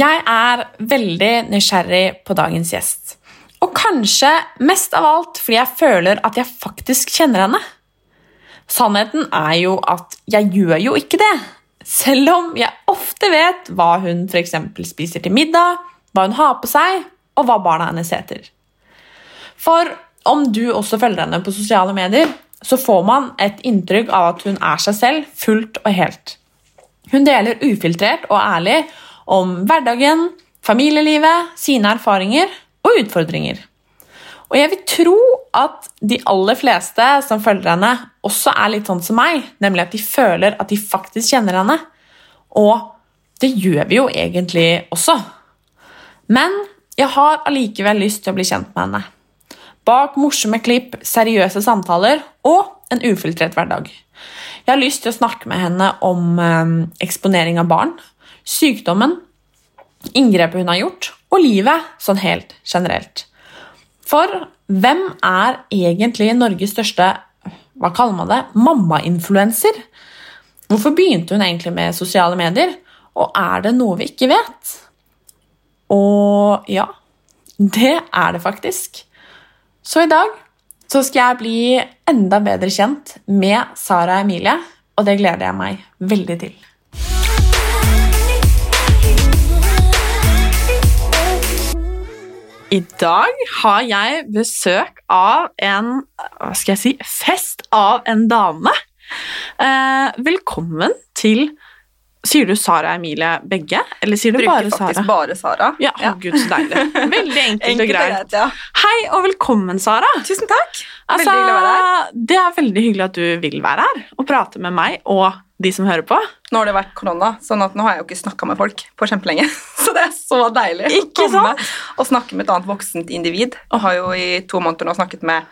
Jeg er veldig nysgjerrig på dagens gjest. Og kanskje mest av alt fordi jeg føler at jeg faktisk kjenner henne. Sannheten er jo at jeg gjør jo ikke det. Selv om jeg ofte vet hva hun f.eks. spiser til middag, hva hun har på seg, og hva barna hennes heter. For om du også følger henne på sosiale medier, så får man et inntrykk av at hun er seg selv fullt og helt. Hun deler ufiltrert og ærlig om hverdagen, familielivet, sine erfaringer og utfordringer. Og jeg vil tro at de aller fleste som følger henne, også er litt sånn som meg, nemlig at de føler at de faktisk kjenner henne. Og det gjør vi jo egentlig også. Men jeg har allikevel lyst til å bli kjent med henne. Bak morsomme klipp, seriøse samtaler og en ufiltrert hverdag. Jeg har lyst til å snakke med henne om eh, eksponering av barn, sykdommen, inngrepet hun har gjort, og livet sånn helt generelt. For hvem er egentlig Norges største hva kaller man det, mammainfluenser? Hvorfor begynte hun egentlig med sosiale medier? Og er det noe vi ikke vet? Og ja, det er det faktisk. Så i dag så skal jeg bli enda bedre kjent med Sara Emilie, og det gleder jeg meg veldig til. I dag har jeg besøk av en hva skal jeg si, fest av en dame. Eh, velkommen til Sier du Sara og Emilie begge, eller sier du Bruker bare faktisk bare Sara. Ja, å, Gud, så deilig. Veldig enkelt, og greit, ja. Hei og velkommen, Sara. Tusen takk. Altså, Veldig hyggelig å være her. Det er veldig hyggelig at du vil være her og prate med meg og de som hører på. Nå har det vært korona, sånn at nå har jeg jo ikke snakka med folk på kjempelenge. Så det er så deilig Ikke å komme og snakke med et annet voksent individ. Og har jo i to måneder nå snakket med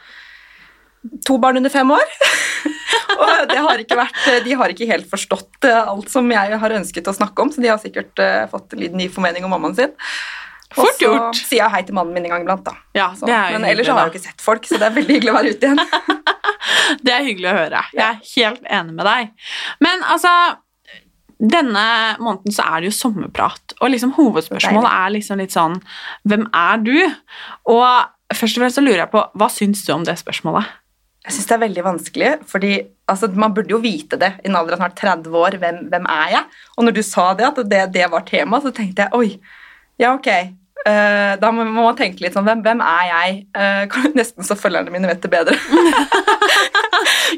to barn under fem år. og det har vært, de har ikke helt forstått alt som jeg har ønsket å snakke om, så de har sikkert eh, fått litt ny formening om mammaen sin. Og så sier jeg hei til mannen min en gang iblant, da. Ja, Så, men ellers så har jeg jo ikke sett folk, så det er veldig hyggelig å være ute igjen. Det er hyggelig å høre. Jeg er helt enig med deg. Men altså denne måneden så er det jo sommerprat, og liksom hovedspørsmålet er liksom litt sånn Hvem er du? Og først og fremst så lurer jeg på, hva syns du om det spørsmålet? Jeg syns det er veldig vanskelig, fordi altså, man burde jo vite det i en alder av snart 30 år. Hvem, hvem er jeg? Og når du sa det, at det, det var tema, så tenkte jeg oi, ja, ok. Eh, da må, må man tenke litt sånn Hvem, hvem er jeg? Uh, nesten så følgerne mine vet det bedre.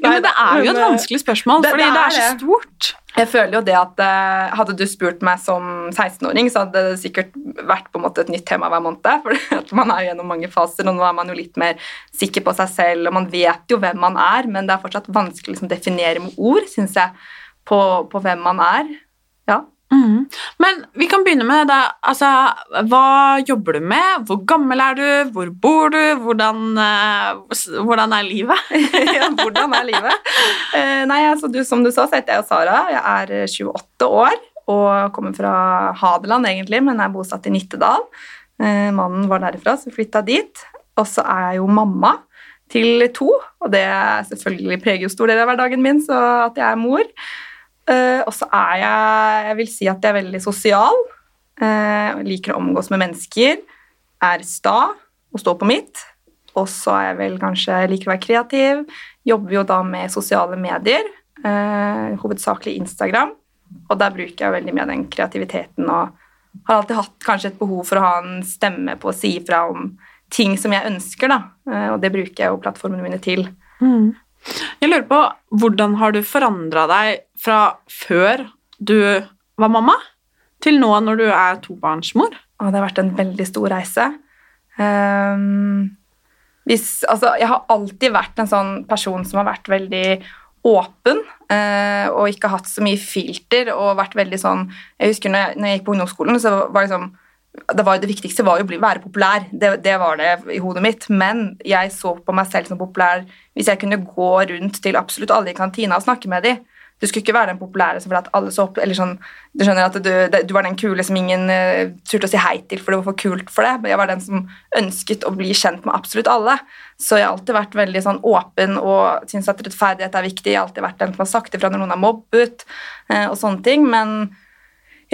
Jo, men det er jo et vanskelig spørsmål, det- fordi det det er er så stort. Jeg føler jo det at uh, Hadde du spurt meg som 16-åring, så hadde det sikkert vært på en måte et nytt tema hver måned. For man er jo gjennom mange faser, og nå er man jo litt mer sikker på seg selv, og man vet jo hvem man er, men det er fortsatt vanskelig å liksom, definere med ord, syns jeg, på, på hvem man er. Ja. Mhm. Men vi kan begynne med det. Altså, hva jobber du med? Hvor gammel er du? Hvor bor du? Hvordan, uh, hvordan er livet? ja, hvordan er livet? Uh, nei, altså, du, Som du sa, så heter jeg Sara. Jeg er eh, 28 år og kommer fra Hadeland, egentlig, men er bosatt i Nittedal. Uh, mannen var derifra, så flytta dit. Og så er jeg jo mamma til to, og det selvfølgelig preger jo stor del av hverdagen min, så at jeg er mor. Eh, og så er jeg Jeg vil si at jeg er veldig sosial. Uh, liker å omgås med mennesker. Er sta og står på mitt. Og så er jeg vel kanskje liker å være kreativ. Jobber jo da med sosiale medier, uh, hovedsakelig Instagram. Og der bruker jeg veldig mye av den kreativiteten og har alltid hatt kanskje et behov for å ha en stemme på å si ifra om ting som jeg ønsker, da. Og det bruker jeg jo plattformene mine til. Mhm. Jeg lurer på, hvordan har du forandra deg fra før du var mamma, til nå når du er tobarnsmor? Det har vært en veldig stor reise. Um, hvis, altså, jeg har alltid vært en sånn person som har vært veldig åpen eh, og ikke hatt så mye filter og vært veldig sånn Jeg husker når jeg, når jeg gikk på ungdomsskolen, så var det liksom det, var, det viktigste var jo å være populær. Det, det var det i hodet mitt. Men jeg så på meg selv som populær hvis jeg kunne gå rundt til absolutt alle i kantina og snakke med dem. Du skulle ikke være den populære som fordi at alle så opp, eller sånn, Du skjønner at du, du var den kule som ingen uh, turte å si hei til, for det var for kult for det. Men jeg var den som ønsket å bli kjent med absolutt alle. Så jeg har alltid vært veldig sånn åpen og syns at rettferdighet er viktig. Jeg har alltid vært den som har sagt ifra når noen har mobbet uh, og sånne ting. men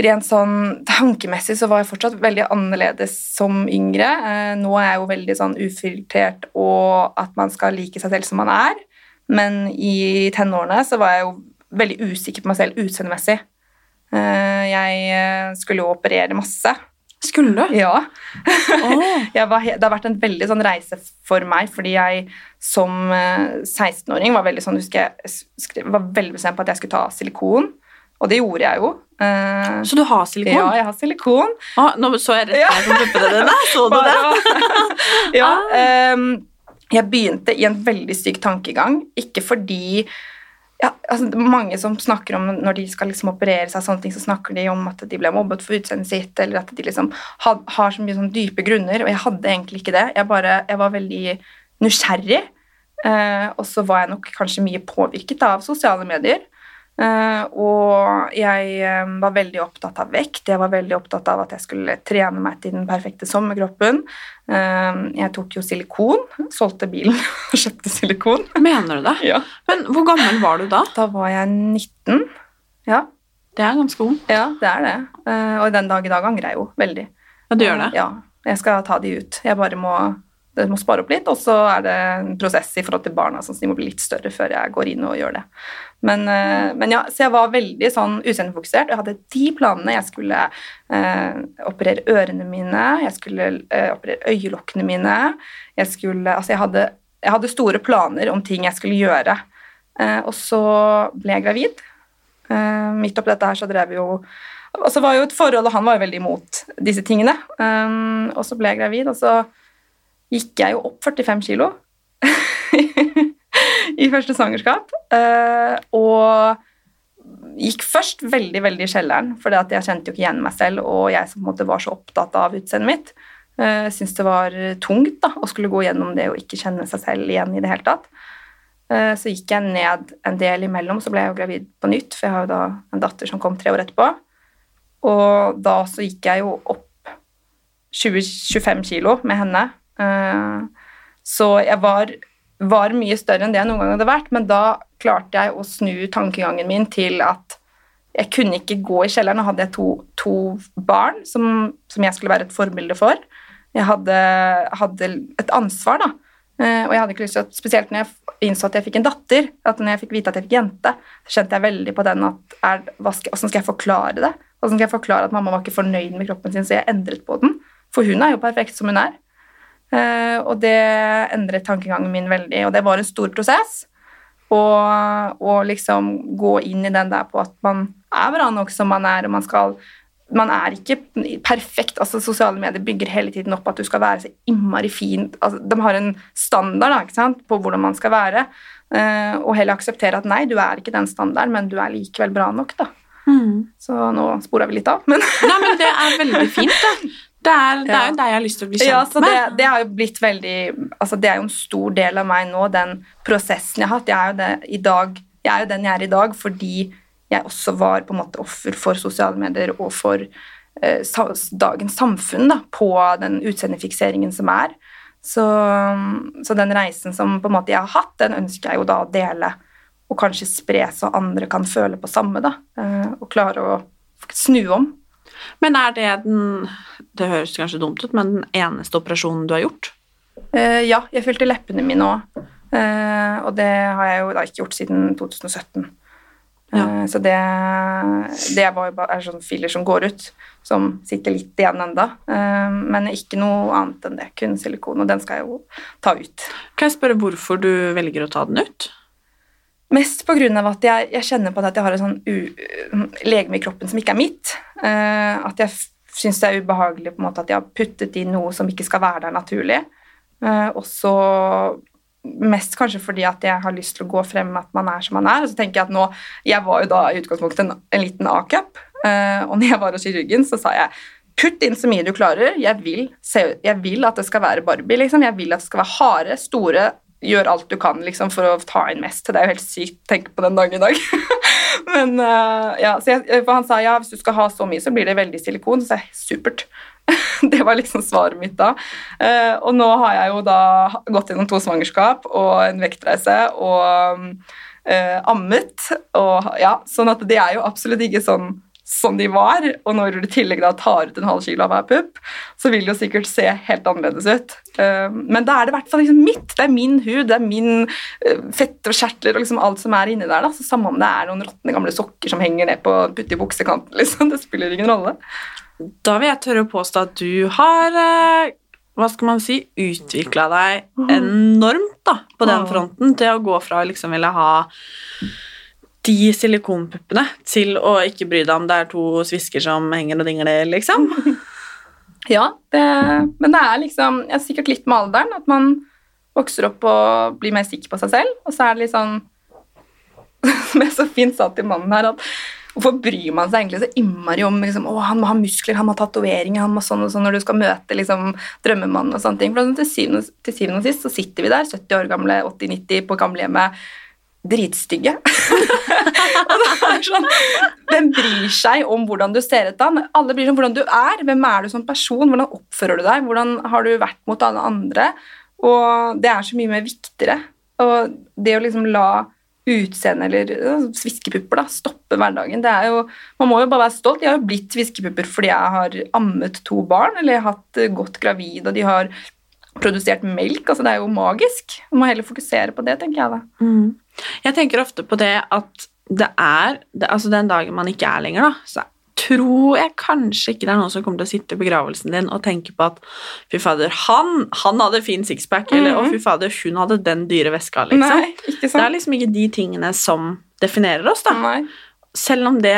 rent sånn tankemessig så var jeg fortsatt veldig annerledes som yngre. Eh, nå er jeg jo veldig sånn ufiltrert og at man skal like seg selv som man er. Men i tenårene så var jeg jo veldig usikker på meg selv utseendemessig. Eh, jeg eh, skulle jo operere masse. Skulle? Ja. Oh. var, det har vært en veldig sånn reise for meg, fordi jeg som 16-åring var veldig sånn, husker jeg, var veldig bestemt på at jeg skulle ta silikon. Og det gjorde jeg jo. Uh, så du har silikon? Ja, jeg har silikon. Ah, nå så jeg rett ja. på puppene dine. Så du det? ja. Um, jeg begynte i en veldig syk tankegang, ikke fordi ja, altså, Mange som snakker om når de skal liksom operere seg, sånne ting, så snakker de om at de ble mobbet for utseendet sitt, eller at de liksom had, har så mye sånn dype grunner, og jeg hadde egentlig ikke det. Jeg, bare, jeg var veldig nysgjerrig, uh, og så var jeg nok kanskje mye påvirket av sosiale medier. Uh, og jeg um, var veldig opptatt av vekt. Jeg var veldig opptatt av at jeg skulle trene meg til den perfekte sommerkroppen. Uh, jeg tok jo silikon. Solgte bilen og kjøpte silikon. Mener du det? Ja. Men hvor gammel var du da? Da var jeg 19. Ja. Det er ganske ung. Ja, det er det. Og den dag i dag angrer jeg jo veldig. Ja, du gjør det? Ja. Jeg skal ta de ut. Jeg bare må det må spare opp litt, og så er det en prosess i forhold til barna, sånn, så de må bli litt større før jeg går inn og gjør det. Men, eh, men, ja, så jeg var veldig sånn utseendefokusert. Jeg hadde de planene. Jeg skulle eh, operere ørene mine, jeg skulle eh, operere øyelokkene mine. Jeg skulle Altså, jeg hadde, jeg hadde, store planer om ting jeg skulle gjøre. Eh, og så ble jeg gravid. Eh, midt oppi dette her så drev vi jo Og så var jo et forhold, og han var jo veldig imot disse tingene. Um, og så ble jeg gravid, og så gikk jeg jo opp 45 kilo. i første svangerskap. Uh, og gikk først veldig veldig i kjelleren, for jeg kjente jo ikke igjen meg selv, og jeg som på en måte var så opptatt av utseendet mitt, uh, syntes det var tungt da, å skulle gå gjennom det og ikke kjenne seg selv igjen i det hele tatt. Uh, så gikk jeg ned en del imellom, så ble jeg jo gravid på nytt, for jeg har jo da en datter som kom tre år etterpå. Og da så gikk jeg jo opp 20-25 kilo med henne. Uh, så jeg var var mye større enn det jeg noen gang hadde vært, men da klarte jeg å snu tankegangen min til at jeg kunne ikke gå i kjelleren. og hadde jeg to, to barn som, som, jeg skulle være et forbilde for. Jeg hadde, hadde et ansvar, da. Uh, og jeg hadde ikke lyst til at, Spesielt når jeg innså at jeg fikk en datter, at når jeg fikk vite at jeg fikk jente, så kjente jeg veldig på den at er, skal, hvordan skal jeg forklare det? Hvordan skal jeg forklare at mamma var ikke fornøyd med kroppen sin, så jeg endret på den? For hun er jo perfekt som hun er. Uh, og det endret tankegangen min veldig, og det var en stor prosess. å liksom gå inn i den der på at man er bra nok som man er, og man skal man er ikke perfekt. altså Sosiale medier bygger hele tiden opp at du skal være så innmari fin. Altså, de har en standard da, ikke sant, på hvordan man skal være, uh, og heller akseptere at nei, du er ikke den standarden, men du er likevel bra nok. da. Mm. Så nå spora vi litt av, men Nei, men det er veldig fint, da. Det er, det er jo deg jeg har lyst til å bli kjent ja, så med. Det, det, har jo blitt veldig, altså det er jo en stor del av meg nå, den prosessen jeg har hatt. Jeg er jo, det, i dag, jeg er jo den jeg er i dag fordi jeg også var på en måte offer for sosiale medier og for eh, dagens samfunn da, på den utseendefikseringen som er. Så, så, den reisen som på en måte jeg har hatt, den ønsker jeg jo da å dele og kanskje spre så andre kan føle på samme. da, eh, Og klare å snu om. Men er det den Det høres kanskje dumt ut, men den eneste operasjonen du har gjort? Uh, ja, jeg fylte leppene mine òg. Uh, eh, og det har jeg jo da ikke gjort siden 2017. Ja. Uh, så det, det var jo bare sånn filler som går ut, som sitter litt igjen enda. men ikke noe annet enn det. Kun silikon, og den skal jeg jo ta ut. Kan jeg spørre hvorfor du velger å ta den ut? Mest pga. at jeg, jeg, kjenner på at jeg har et sånn legeme i kroppen som ikke er mitt. Uh, at jeg syns det er ubehagelig på en måte at jeg har puttet inn noe som ikke skal være der naturlig. Uh, og så mest kanskje fordi at jeg har lyst til å gå frem med at man er som man er. Og så tenker Jeg at nå, jeg var jo da i utgangspunktet en, en liten A-cup, uh, og når jeg var hos kirurgen, så sa jeg Putt inn så mye du klarer. Jeg vil, se, jeg vil at det skal være Barbie. Liksom. Jeg vil at det skal være harde, store. Gjør alt du kan liksom, for å ta inn mest. Det er jo helt sykt å tenke på den dagen i dag. Men uh, ja, jeg, for Han sa ja, hvis du skal ha så mye, så blir det veldig silikon. Så jeg supert. det var liksom svaret mitt da. Uh, og nå har jeg jo da gått gjennom to svangerskap og en vektreise og uh, ammet. Og, ja, sånn at det er jo absolutt ikke sånn som de var, og når du i tillegg da tar ut en halv kilo av hver pupp, så vil det jo sikkert se helt annerledes ut. Uh, men da er det i hvert fall liksom mitt. Det er min hud, det er min uh, fett og kjertler og liksom alt som er inni der. da, så Samme om det er noen råtne gamle sokker som henger ned på putte i buksekanten. liksom, Det spiller ingen rolle. Da vil jeg tørre å påstå at du har uh, hva skal man si, utvikla deg mhm. enormt da, på den fronten til å gå fra å liksom ville ha de silikonpuppene til å ikke bry deg om det er to svisker som henger og dingler, liksom. Ja, det, men det er liksom jeg er sikkert litt med alderen at man vokser opp og blir mer sikker på seg selv, og så er det litt sånn Som jeg så fint sa til mannen her, at hvorfor bryr man seg egentlig så innmari om liksom, å, han må ha muskler, han må ha tatoveringer, han må sånn og sånn når du skal møte liksom, drømmemannen og sånne ting. For til syvende, til syvende og sist så sitter vi der, 70 år gamle, 80-90 på gamlehjemmet dritstygge. sånn, Hvem bryr seg om hvordan du ser ut da? Alle bryr seg om hvordan du er. Hvem er du som person? Hvordan oppfører du deg? Hvordan har du vært mot alle andre? Og det er så mye mer viktigere. Og det å liksom la utseende eller sviskepupper da, stoppe hverdagen det er jo, Man må jo bare være stolt. De har jo blitt sviskepupper fordi jeg har ammet to barn eller jeg har hatt gått gravid, og de har produsert melk. altså Det er jo magisk. Man må heller fokusere på det, tenker jeg da. Mm. Jeg tenker ofte på det at det er det, Altså den dagen man ikke er lenger, da, så tror jeg kanskje ikke det er noen som kommer til å sitte i begravelsen din og tenke på at fy fader, han, han hadde fin sixpack, mm -hmm. eller å fy fader, hun hadde den dyre veska, liksom. Nei, ikke sant. Det er liksom ikke de tingene som definerer oss, da. Nei. Selv om det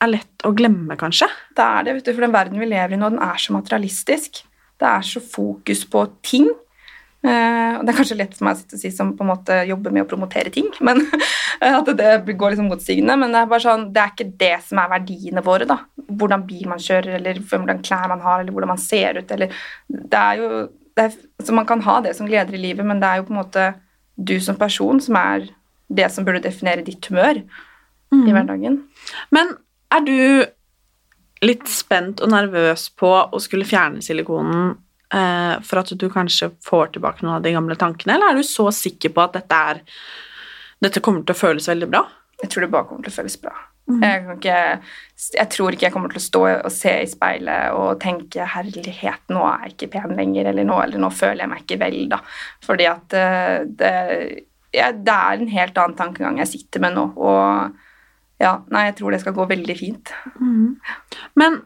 er lett å glemme, kanskje. Det er det, vet du, for den verden vi lever i nå, den er så materialistisk. Det er så fokus på ting. Uh, det er kanskje lett for meg å sitte og si som på en måte jobber med å promotere ting, men at det går liksom motstigende. Men det er bare sånn, det er ikke det som er verdiene våre. da. Hvordan bil man kjører, eller hvordan klær man har, eller hvordan man ser ut. eller det er jo, det er, så Man kan ha det som gleder i livet, men det er jo på en måte du som person som er det som burde definere ditt humør mm. i hverdagen. Men er du litt spent og nervøs på å skulle fjerne silikonen eh, for at du kanskje får tilbake noen av de gamle tankene, eller er du så sikker på at dette, er, dette kommer til å føles veldig bra? Jeg tror det bare kommer til å føles bra. Mm. Jeg, ikke, jeg, tror ikke jeg kommer til å stå og se i speilet og tenke 'herlighet, nå er jeg ikke pen lenger', eller nå, eller 'nå føler jeg meg ikke vel', da. Fordi at eh, det, det er en helt annen tankegang jeg sitter med nå. og ja, nei, jeg tror det skal gå veldig fint. Mm. Men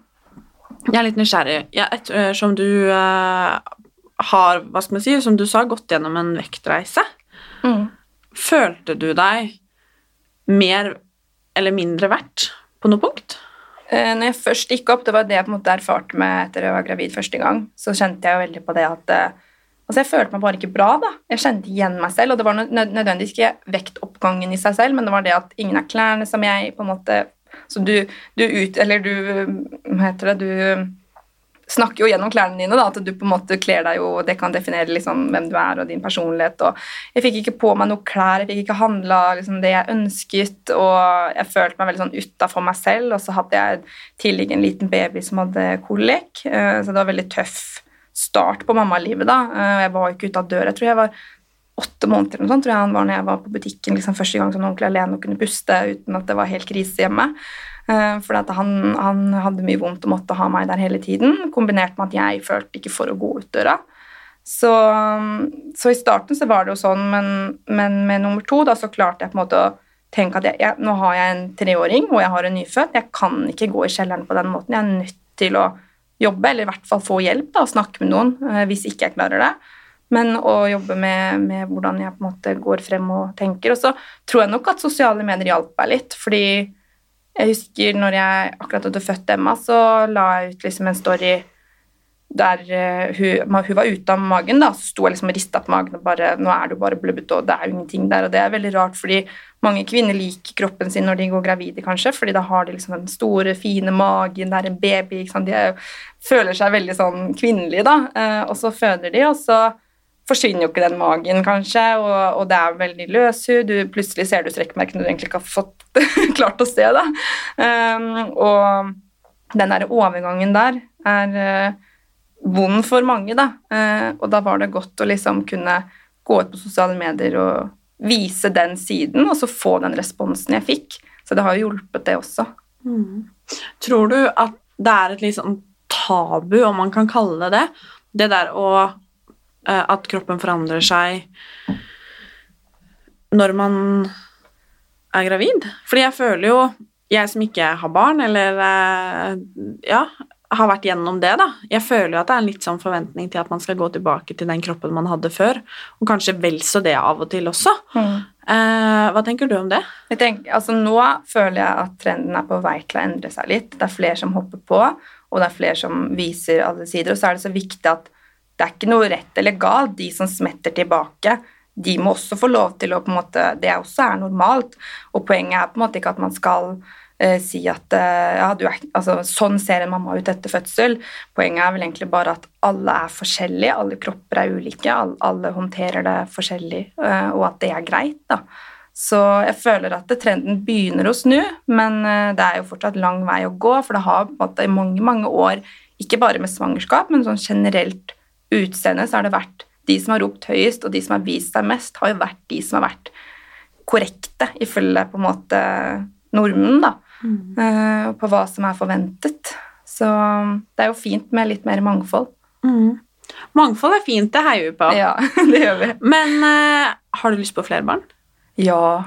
jeg er litt nysgjerrig. Ja, ettersom du uh, har, hva skal man si, som du sa, gått gjennom en vektreise, mm. følte du deg mer eller mindre verdt på noe punkt? Uh, når jeg først gikk opp, det var det jeg på en måte erfarte med etter jeg var gravid første gang, så kjente jeg jo veldig på det at Altså, jeg følte meg bare ikke bra. da. Jeg kjente igjen meg selv. Og det var nødvendigvis ikke vektoppgangen i seg selv, men det var det at ingen av klærne som jeg på en måte Så du, du ut... Eller du Hva heter det? Du snakker jo gjennom klærne dine, da, at du på en måte kler deg jo, og det kan definere liksom hvem du er og din personlighet. og Jeg fikk ikke på meg noe klær, jeg fikk ikke handla liksom, det jeg ønsket, og jeg følte meg veldig sånn utafor meg selv. Og så hadde jeg tidligere en liten baby som hadde kolik, eh, så det var veldig tøff start på mammalivet. da. Eh, jeg var ikke ute av døra. Jeg tror jeg var åtte måneder eller noe sånt, tror jeg han var når jeg var på butikken liksom, første gang sånn ordentlig alene og kunne puste uten at det var helt krise hjemme. Uh, for han, han, hadde mye vondt og måtte ha meg der hele tiden, kombinert med at jeg følte ikke for å gå ut døra. Så, så i starten så var det jo sånn, men, men, med nummer to da, så klarte jeg på en måte å tenke at jeg, jeg, nå har jeg en treåring og jeg har en nyfødt. Jeg kan ikke gå i kjelleren på den måten. Jeg er nødt til å jobbe, eller i hvert fall få hjelp da, og snakke med noen eh, hvis ikke jeg klarer det. Men å jobbe med, med, hvordan jeg på en måte går frem og tenker. Og så tror jeg nok at sosiale medier hjalp meg litt, fordi jeg husker når jeg akkurat hadde født Emma, så la jeg ut liksom en story der eh, hun, hun var ute av magen, da, så sto jeg liksom og rista på magen og bare Nå er du bare blubbete, og det er jo ingenting der. Og det er veldig rart, fordi mange kvinner liker kroppen sin når de går gravide, kanskje, fordi da har de liksom den store, fine magen, det er en baby, ikke sant. De er, føler seg veldig sånn kvinnelige, da. Eh, og så føder de, og så forsvinner jo ikke den magen, kanskje, og, og det er veldig løshud. Du, plutselig ser du strekkmerkene du egentlig ikke har fått klart å se. Da. Um, og den der overgangen der er vond for mange, da. Eh, og da var det godt å liksom kunne gå ut på sosiale medier og vise den siden, og så få den responsen jeg fikk. Så det har jo hjulpet, det også. Tror du at det er et litt sånn tabu, om man kan kalle det det, det der å eh, At kroppen forandrer seg når man er gravid? Fordi jeg føler jo Jeg som ikke har barn, eller eh, ja, har vært gjennom det, da. Jeg føler jo at det er en litt sånn forventning til at man skal gå tilbake til den kroppen man hadde før, og kanskje vel så det av og til også. Eh, hva tenker du om det? Jeg tenker, altså Nå føler jeg at trenden er på vei til å endre seg litt. Det er flere som hopper på, og det er flere som viser alle sider. Og så er det så viktig at det er ikke noe rett eller galt. De som smetter tilbake, de må også få lov til å på en måte, Det også er normalt. Og poenget er på en måte ikke at man skal si at eh, ja, er, altså, sånn ser en mamma ut etter fødsel. Poenget er vel egentlig bare at alle er forskjellige, alle kropper er ulike, alle, alle håndterer det forskjellig, eh, og at det er greit. da. Så jeg føler at trenden begynner å snu, men eh, det er jo fortsatt lang vei å gå, for det har på en måte i mange, mange år, ikke bare med svangerskap, men sånn generelt utseende, så har det vært de som har ropt høyest, og de som har vist seg mest, har jo vært de som har vært korrekte, ifølge på en måte normen, da, eh, på hva som er forventet. Så det er jo fint med litt mer mangfold. Mangfold er fint, det heier vi på. Ja, det gjør vi. Men uh, har du lyst på flere barn? Ja.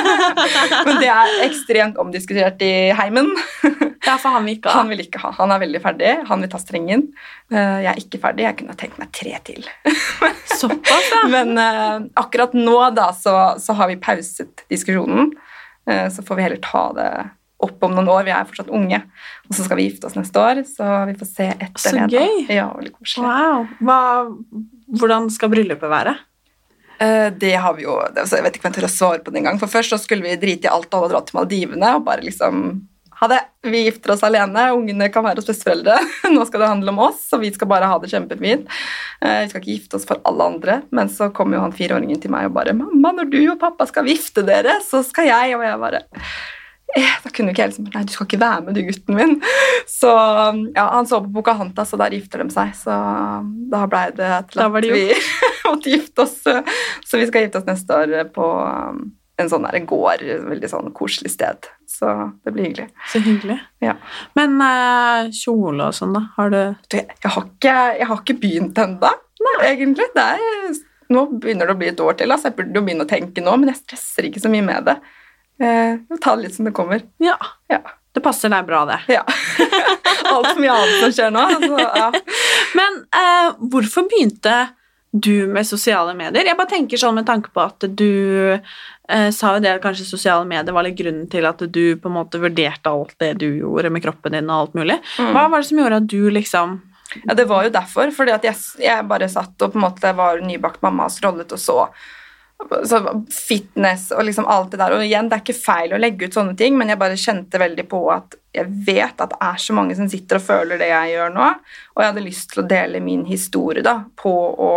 Men det er ekstremt omdiskutert i heimen. Ja, for han vil ikke ha. Han vil ikke ha. Han er veldig ferdig. Han vil ta strengen. Eh, Jeg er ikke ferdig. Jeg kunne tenkt meg tre til. Såpass, ja. Men akkurat nå da, så, så har vi pauset diskusjonen. Eh, så får vi heller ta det opp om noen år. Vi er fortsatt unge. Og så skal vi gifte oss neste år, så vi får se etter Så det. da. gøy. Ja, veldig koselig. Wow. Hva, hvordan skal bryllupet være? Eh, Det har vi jo Jeg vet ikke om jeg tør å svare på det engang. For først så skulle vi drite i alt og dra til Maldivene og bare liksom ha det. Vi gifter oss alene, ungene kan være hos besteforeldre. Nå skal det handle om oss, og vi skal bare ha det kjempefint. Eh, Vi skal ikke gifte oss for alle andre. Men så kom jo han fireåringen til meg og bare 'Mamma, når du og pappa skal gifte dere, så skal jeg.' Og jeg bare eh, Da kunne ikke jeg liksom Nei, du skal ikke være med, du, gutten min. Så ja, han så på Pocahontas, og der gifter de seg. Så da blei det til at det vi måtte gifte oss. Så vi skal gifte oss neste år på um, en sånn der gård, veldig sånn koselig sted. Så det blir hyggelig. Så hyggelig. Ja. Men eh, kjole og sånn, da? Har du Jeg, jeg, har, ikke, jeg har ikke begynt ennå, egentlig. Det er, nå begynner det å bli et år til, altså. jeg burde jo begynne å tenke nå, men jeg stresser ikke så mye med det. Eh, tar det litt som det kommer. Ja. Ja. Det passer deg bra, det. ja. Altfor mye annet som skjer nå. Altså, ja. Men eh, hvorfor begynte du med sosiale medier? Jeg bare tenker sånn med tanke på at du eh, sa jo det at kanskje sosiale medier var litt grunnen til at du på en måte vurderte alt det du gjorde med kroppen din og alt mulig. Mm. Hva var det som gjorde at du liksom Ja, det var jo derfor. Fordi at jeg, jeg bare satt og på en måte var nybakt mamma og scrollet og så. Fitness og liksom alt det der. Og igjen, det er ikke feil å legge ut sånne ting, men jeg bare kjente veldig på at jeg vet at det er så mange som sitter og føler det jeg gjør nå, og jeg hadde lyst til å dele min historie da, på å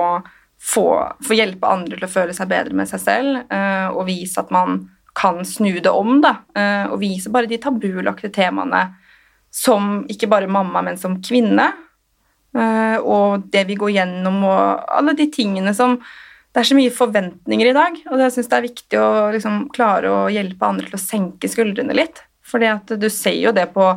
få, få hjelpe andre til å føle seg bedre med seg selv, eh, og vise at man kan snu det om, da, eh, og vise bare de tabulagte temaene som ikke bare mamma, men som kvinne. Eh, og det vi går gjennom, og alle de tingene som Det er så mye forventninger i dag, og jeg syns det er viktig å liksom klare å hjelpe andre til å senke skuldrene litt. Fordi at du ser jo det på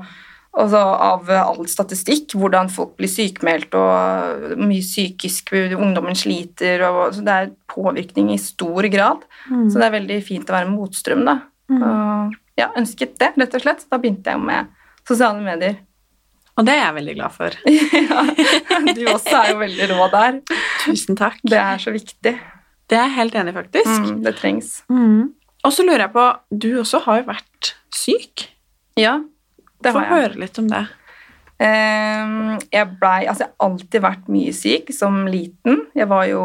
altså av all statistikk, hvordan folk blir sykemeldt, og mye psykisk ungdommen sliter, og så det er påvirkning i stor grad. Så det er veldig fint å være motstrøm, da. Og ja, ønsket det, rett og slett. Da begynte jeg med sosiale medier. Og det er jeg veldig glad for. ja, du også er jo veldig rå der. Tusen takk. Det er så viktig. Det er jeg helt enig i, faktisk. Mm, det trengs. Mm. Og så lurer jeg på Du også har jo vært syk. Ja, det Få har jeg. Få høre litt om det. Um, jeg blei Altså, jeg har alltid vært mye syk som liten. Jeg var jo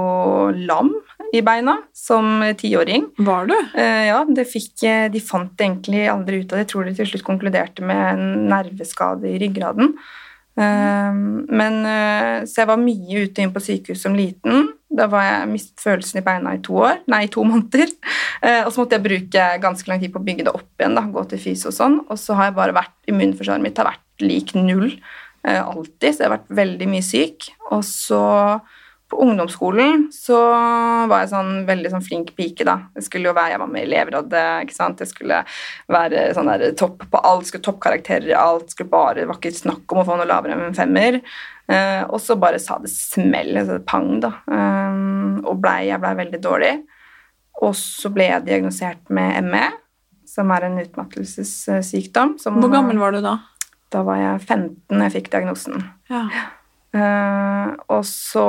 lam i beina som tiåring. Var du? Uh, ja, det fikk eh, De fant egentlig aldri ut av det. Jeg tror de til slutt konkluderte med en nerveskade i ryggraden. Eh, men eh, Så jeg var mye ute inn på sykehus som liten. Da var jeg mistet følelsen i beina i to år, nei, i to måneder. Eh, og så måtte jeg bruke ganske lang tid på å bygge det opp igjen. da, Gå til fys og sånn. Og så har jeg bare vært Immunforsvaret mitt har vært lik null eh, alltid, så jeg har vært veldig mye syk. Og så på ungdomsskolen så var jeg sånn veldig sånn flink pike, da. Jeg skulle jo være, jeg var med i elevrådet, ikke sant. Jeg skulle være sånn der topp på alt, skulle toppkarakterer i alt. Skulle bare, Det var ikke snakk om å få noe lavere enn en femmer. Eh, og så bare sa det smell, altså pang, da. Eh, og blei, jeg blei veldig dårlig. Og så ble jeg diagnosert med ME, som er en utmattelsessykdom. Hvor gammel var du da? Da var jeg 15 da jeg fikk diagnosen. Ja. Eh, og så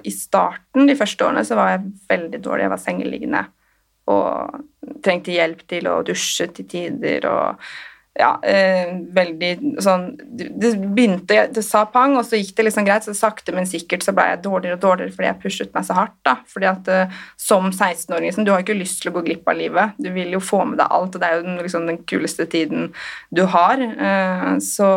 i starten, de første årene, så var jeg veldig dårlig. Jeg var sengeliggende og trengte hjelp til å dusje til tider og ja, uh, veldig sånn Det begynte Det sa pang, og så gikk det liksom greit, så sakte, men sikkert så ble jeg dårligere og dårligere fordi jeg pushet meg så hardt. da, fordi at uh, Som 16-åring liksom, du har ikke lyst til å gå glipp av livet. Du vil jo få med deg alt, og det er jo den, liksom, den kuleste tiden du har. Så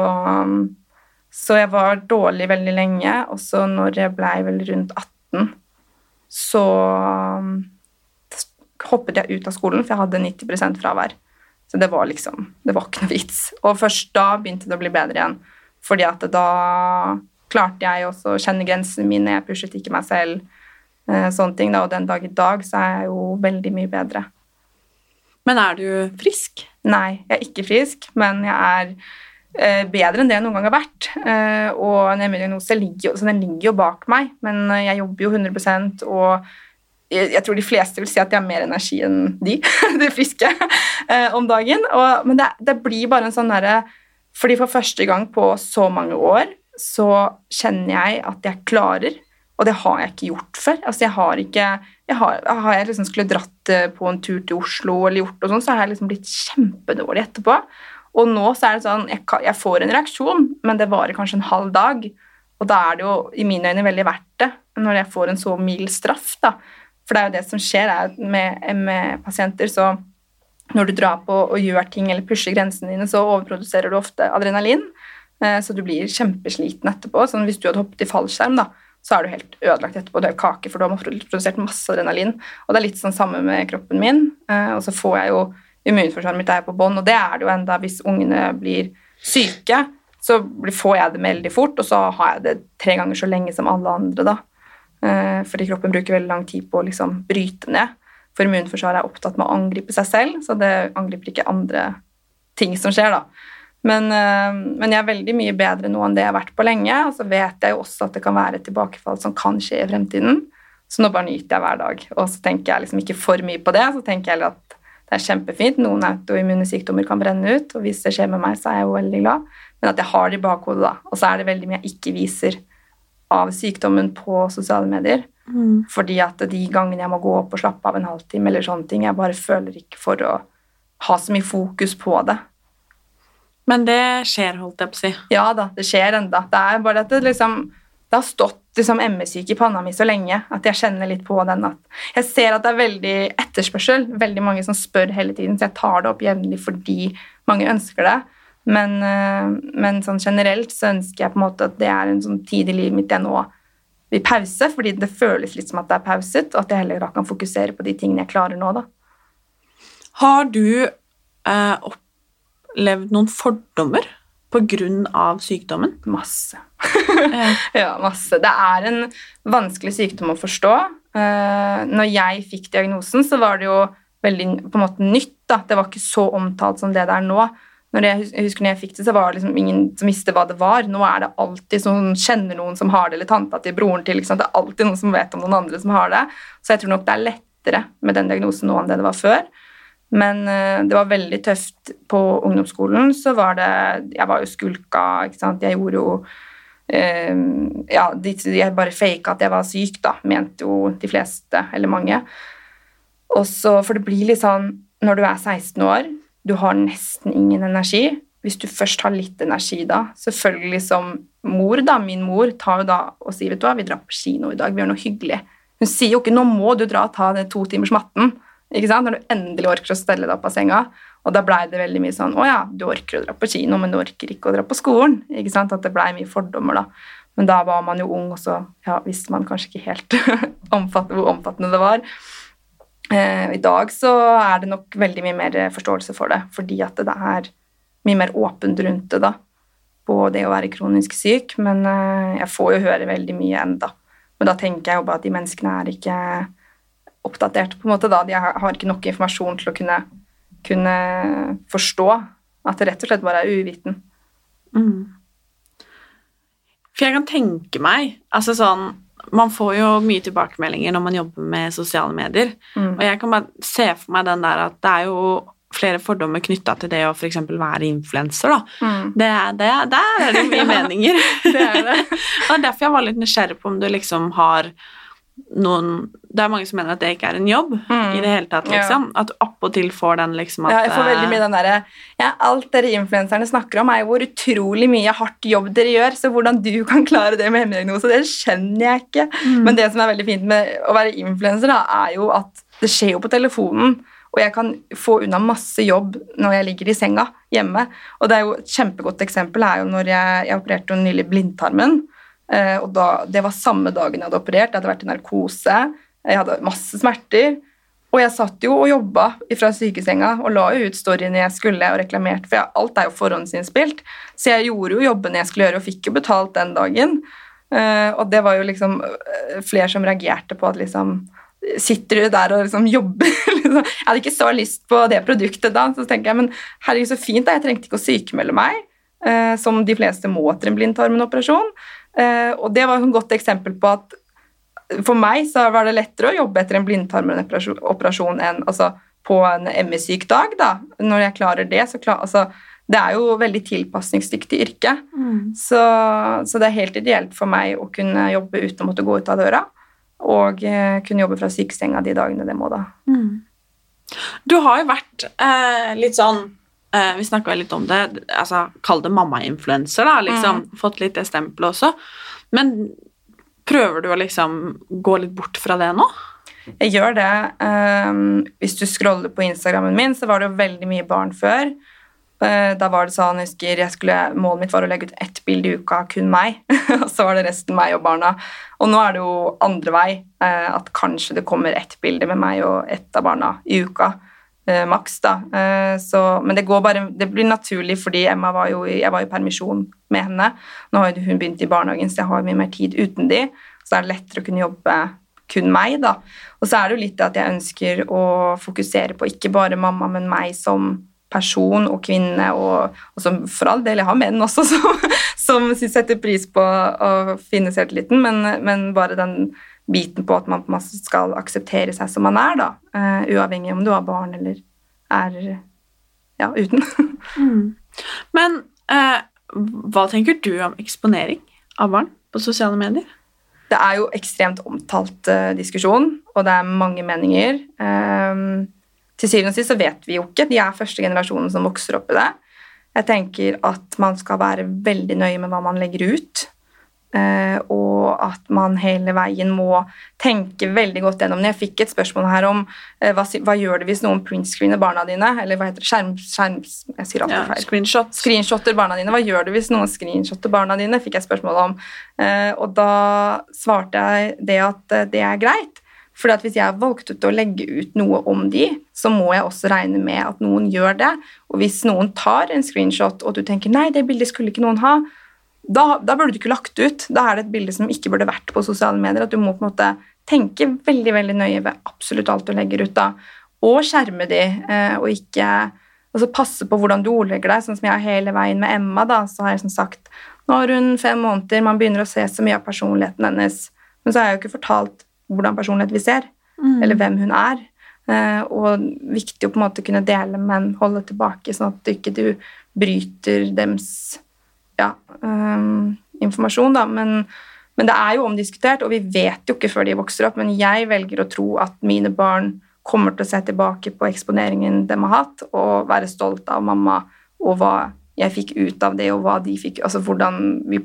så jeg var dårlig veldig lenge, og så når jeg blei vel rundt 18, så um, hoppet jeg ut av skolen, for jeg hadde 90% fravær. Så det var liksom Det var ikke noe vits. Og først da begynte det å bli bedre igjen. Fordi at da klarte jeg også å kjenne grensene mine, jeg pushet ikke meg selv, eh, sånne ting. da, Og den dag i dag så er jeg jo veldig mye bedre. Men er du frisk? Nei, jeg er ikke frisk, men jeg er bedre enn det jeg noen gang har vært. Eh, og en ME-diagnose ligger, ligger jo bak meg, men eh, jeg jobber jo 100 og jeg, tror de fleste vil si at jeg har mer energi enn de, de friske, eh, om dagen. Og, men det, det blir bare en sånn derre Fordi for første gang på så mange år så kjenner jeg at jeg klarer, og det har jeg ikke gjort før. Altså jeg har ikke jeg har, har jeg liksom skulle dratt eh, på en tur til Oslo eller gjort noe sånt, så har jeg liksom blitt kjempedårlig etterpå. Og nå så er det sånn, jeg, jeg får en reaksjon, men det varer kanskje en halv dag. Og da er det jo i mine øyne veldig verdt det, når jeg får en så mild straff. da. For det er jo det som skjer er med ME-pasienter, så når du drar på og gjør ting eller pusher grensene dine, så overproduserer du ofte adrenalin. eh, Så du blir kjempesliten etterpå. Sånn hvis du hadde hoppet i fallskjerm, da, så er du helt ødelagt etterpå. Du er kake, for du har produsert masse adrenalin. Og det er litt sånn samme med kroppen min. eh, Og så får jeg jo Immunforsvaret mitt er på bånn, og det er det jo enda hvis ungene blir syke. Så får jeg det veldig fort, og så har jeg det tre ganger så lenge som alle andre. da. Eh, Fordi kroppen bruker veldig lang tid på å liksom bryte ned. For immunforsvaret er opptatt med å angripe seg selv, så det angriper ikke andre ting som skjer. da. Men, eh, men jeg er veldig mye bedre nå enn det jeg har vært på lenge. Og så vet jeg jo også at det kan være et tilbakefall som kan skje i fremtiden. Så nå bare nyter jeg hver dag. Og så tenker jeg liksom ikke for mye på det. Så tenker jeg at det er kjempefint. Noen autoimmune sykdommer kan brenne ut, og hvis det skjer med meg, så er jeg jo veldig glad. Men at jeg har det i bakhodet, da. Og så er det veldig mye jeg ikke viser av sykdommen på sosiale medier. Fordi at de gangene jeg må gå opp og slappe av en halvtime, eller sånne ting, jeg bare føler ikke for å ha så mye fokus på det. Men det skjer, holdt jeg på å si. Ja da, det skjer enda. Det er bare at det liksom det har stått liksom ME-syke i panna mi så lenge at jeg kjenner litt på den at Jeg ser at det er veldig etterspørsel, veldig mange som spør hele tiden, så jeg tar det opp jevnlig fordi mange ønsker det. Men, øh, men sånn generelt så ønsker jeg på en måte at det er en sånn tid i livet mitt jeg nå vil pause, fordi det føles litt som at det er pauset, og at jeg heller da kan fokusere på de tingene jeg klarer nå, da. Har du eh, opplevd noen fordommer av sykdommen? Masse. Ja, masse. Det er en vanskelig sykdom å forstå. Eh, når jeg fikk diagnosen, så var det jo veldig på en måte nytt. Da. Det var ikke så omtalt som det det er nå. Når jeg, jeg husker når jeg fikk det, så var det liksom ingen som visste hva det var. Nå er det alltid sånn, kjenner noen som har det, eller tanta til broren til. Liksom. Det er alltid noen som vet om noen andre som har det. Så jeg tror nok det er lettere med den diagnosen nå enn det det var før. Men eh, det var veldig tøft på ungdomsskolen. Så var det Jeg var jo skulka, ikke sant. Jeg gjorde jo eh, Ja, jeg bare faka at jeg var syk, da, mente jo de fleste, eller mange. Og så, For det blir litt sånn når du er 16 år, du har nesten ingen energi, hvis du først har litt energi da, selvfølgelig som mor, da, min mor, tar jo da og sier vet du hva, vi drar på kino i dag, vi gjør noe hyggelig. Hun sier jo ikke nå må du dra og ta den to timers matten, når du endelig orker å stelle deg opp av senga. Og da blei det veldig mye sånn å ja, du orker å dra på kino, men du orker ikke å dra på skolen. ikke sant, At det blei mye fordommer da. Men da var man jo ung, og så ja, visste man kanskje ikke helt omfatt, hvor omfattende det var. Eh, I dag så er det nok veldig mye mer forståelse for det, fordi at det er mye mer åpent rundt det da, på det å være kronisk syk. Men eh, jeg får jo høre veldig mye enda. Men da tenker jeg jo bare at de menneskene er ikke oppdatert, på en måte da. De har ikke nok informasjon til å kunne kunne forstå at det rett og slett bare er uviten. Mm. For jeg kan tenke meg altså sånn, Man får jo mye tilbakemeldinger når man jobber med sosiale medier. Mm. Og jeg kan bare se for meg den der at det er jo flere fordommer knytta til det å f.eks. være influenser. Mm. Det, det, der er det mye meninger. det er det. og er derfor jeg var litt nysgjerrig på om du liksom har noen Det er mange som mener at det ikke er en jobb mm. i det hele tatt, liksom. Ja. At du appåtil får den liksom at Ja, jeg får veldig mye den derre ja, Alt dere influenserne snakker om, er jo hvor utrolig mye hardt jobb dere gjør, så hvordan du kan klare det med hemmediagnose, det skjønner jeg ikke. Mm. Men det som er veldig fint med å være influenser, da, er jo at det skjer jo på telefonen. Og jeg kan få unna masse jobb når jeg ligger i senga hjemme. Og det er jo et kjempegodt eksempel er jo når jeg, jeg opererte nylig blindtarmen. Eh, og da, det var samme dagen jeg hadde operert. Jeg hadde vært i narkose. Jeg hadde masse smerter. Og jeg satt jo og jobba fra sykesenga og la jo ut storyen jeg skulle og reklamerte, for jeg, alt er jo forhåndsinnspilt. Så jeg gjorde jo jobben jeg skulle gjøre, og fikk jo betalt den dagen. Uh, og det var jo liksom uh, flere som reagerte på at liksom Sitter du der og liksom jobber? liksom. Jeg hadde ikke så lyst på det produktet da, så tenker jeg men herregud, så fint, da. Jeg trengte ikke å sykemelde meg, som de fleste må etter en blindtarmenoperasjon. Uh, og det var et godt eksempel på at for meg så var det lettere å jobbe etter en blindtarmoperasjon enn altså, på en ME-syk dag. da. Når jeg klarer det, så klar, altså, Det er jo veldig tilpasningsdyktig yrke. Mm. Så, så, det er helt ideelt for meg å kunne jobbe uten å måtte gå ut av døra. Og eh, kunne jobbe fra sykesenga de dagene det må, da. Mm. Du har jo vært eh, litt sånn Uh, vi snakka litt om det. altså Kall det mammainfluenser, da. liksom, mm. Fått litt det stempelet også. Men prøver du å liksom gå litt bort fra det nå? Jeg gjør det. Um, hvis du scroller på Instagrammen min, så var det jo veldig mye barn før. Uh, da var det sånn, jeg husker, jeg skulle, Målet mitt var å legge ut ett bilde i uka, kun meg. og så var det resten meg og barna. Og nå er det jo andre vei. Uh, at kanskje det kommer ett bilde med meg og ett av barna i uka maks. da. Eh, så, men det, går bare, det blir naturlig fordi Emma var jo, jeg var i permisjon med henne. Nå har hun begynt i barnehagen, så jeg har mye mer tid uten de. Så er det lettere å kunne jobbe kun meg. da. Og så er det jo litt at jeg ønsker å fokusere på ikke bare mamma, men meg som person og kvinne, og, og som for all del, jeg har menn også som, som setter pris på å finne selvtilliten, men, men bare den biten på at man skal akseptere seg som man er, da. Uh, uavhengig om du har barn eller er ja, uten. mm. Men uh, hva tenker du om eksponering av barn på sosiale medier? Det er jo ekstremt omtalt uh, diskusjon, og det er mange meninger. til syvende og sist så vet vi jo ikke. De er første generasjonen som vokser opp i det. Jeg tenker at man skal være veldig nøye med hva man legger ut. Uh, og at man hele veien må tenke veldig godt gjennom det. Jeg fikk et spørsmål her om uh, hva, hva, gjør det hvis noen printscreener barna dine? Eller hva heter det? Skjerm, skjerm jeg sier alltid ja, feil. Screenshot. Screenshotter barna dine. Hva gjør det hvis noen screenshotter barna dine? fikk jeg spørsmål om. Uh, og da svarte jeg det at det er greit. For hvis jeg har valgt ut å legge ut noe om de, så må jeg også regne med at noen gjør det. Og hvis noen tar en screenshot, og du tenker nei, det bildet skulle ikke noen ha, da, da, burde du ikke lagt ut. Da er det et bilde som ikke burde vært på sosiale medier. At du må på en måte tenke veldig veldig nøye ved absolutt alt du legger ut. da, Og skjerme de, eh, og ikke altså passe på hvordan du ordlegger deg. Sånn som jeg har hele veien med Emma. da, så har jeg som sagt, Nå har hun fem måneder, man begynner å se så mye av personligheten hennes. Men så har jeg jo ikke fortalt hvordan personlighet vi ser, mm. eller hvem hun er. Eh, og viktig å på en måte kunne dele, men holde tilbake, sånn at du ikke bryter dems ja, um, informasjon, da. Men, men, det er jo omdiskutert, og vi vet jo ikke før de vokser opp. Men jeg velger å tro at mine barn kommer til å se tilbake på eksponeringen de har hatt, og være stolt av mamma og hva jeg fikk ut av det, og hva de fikk Altså hvordan, vi,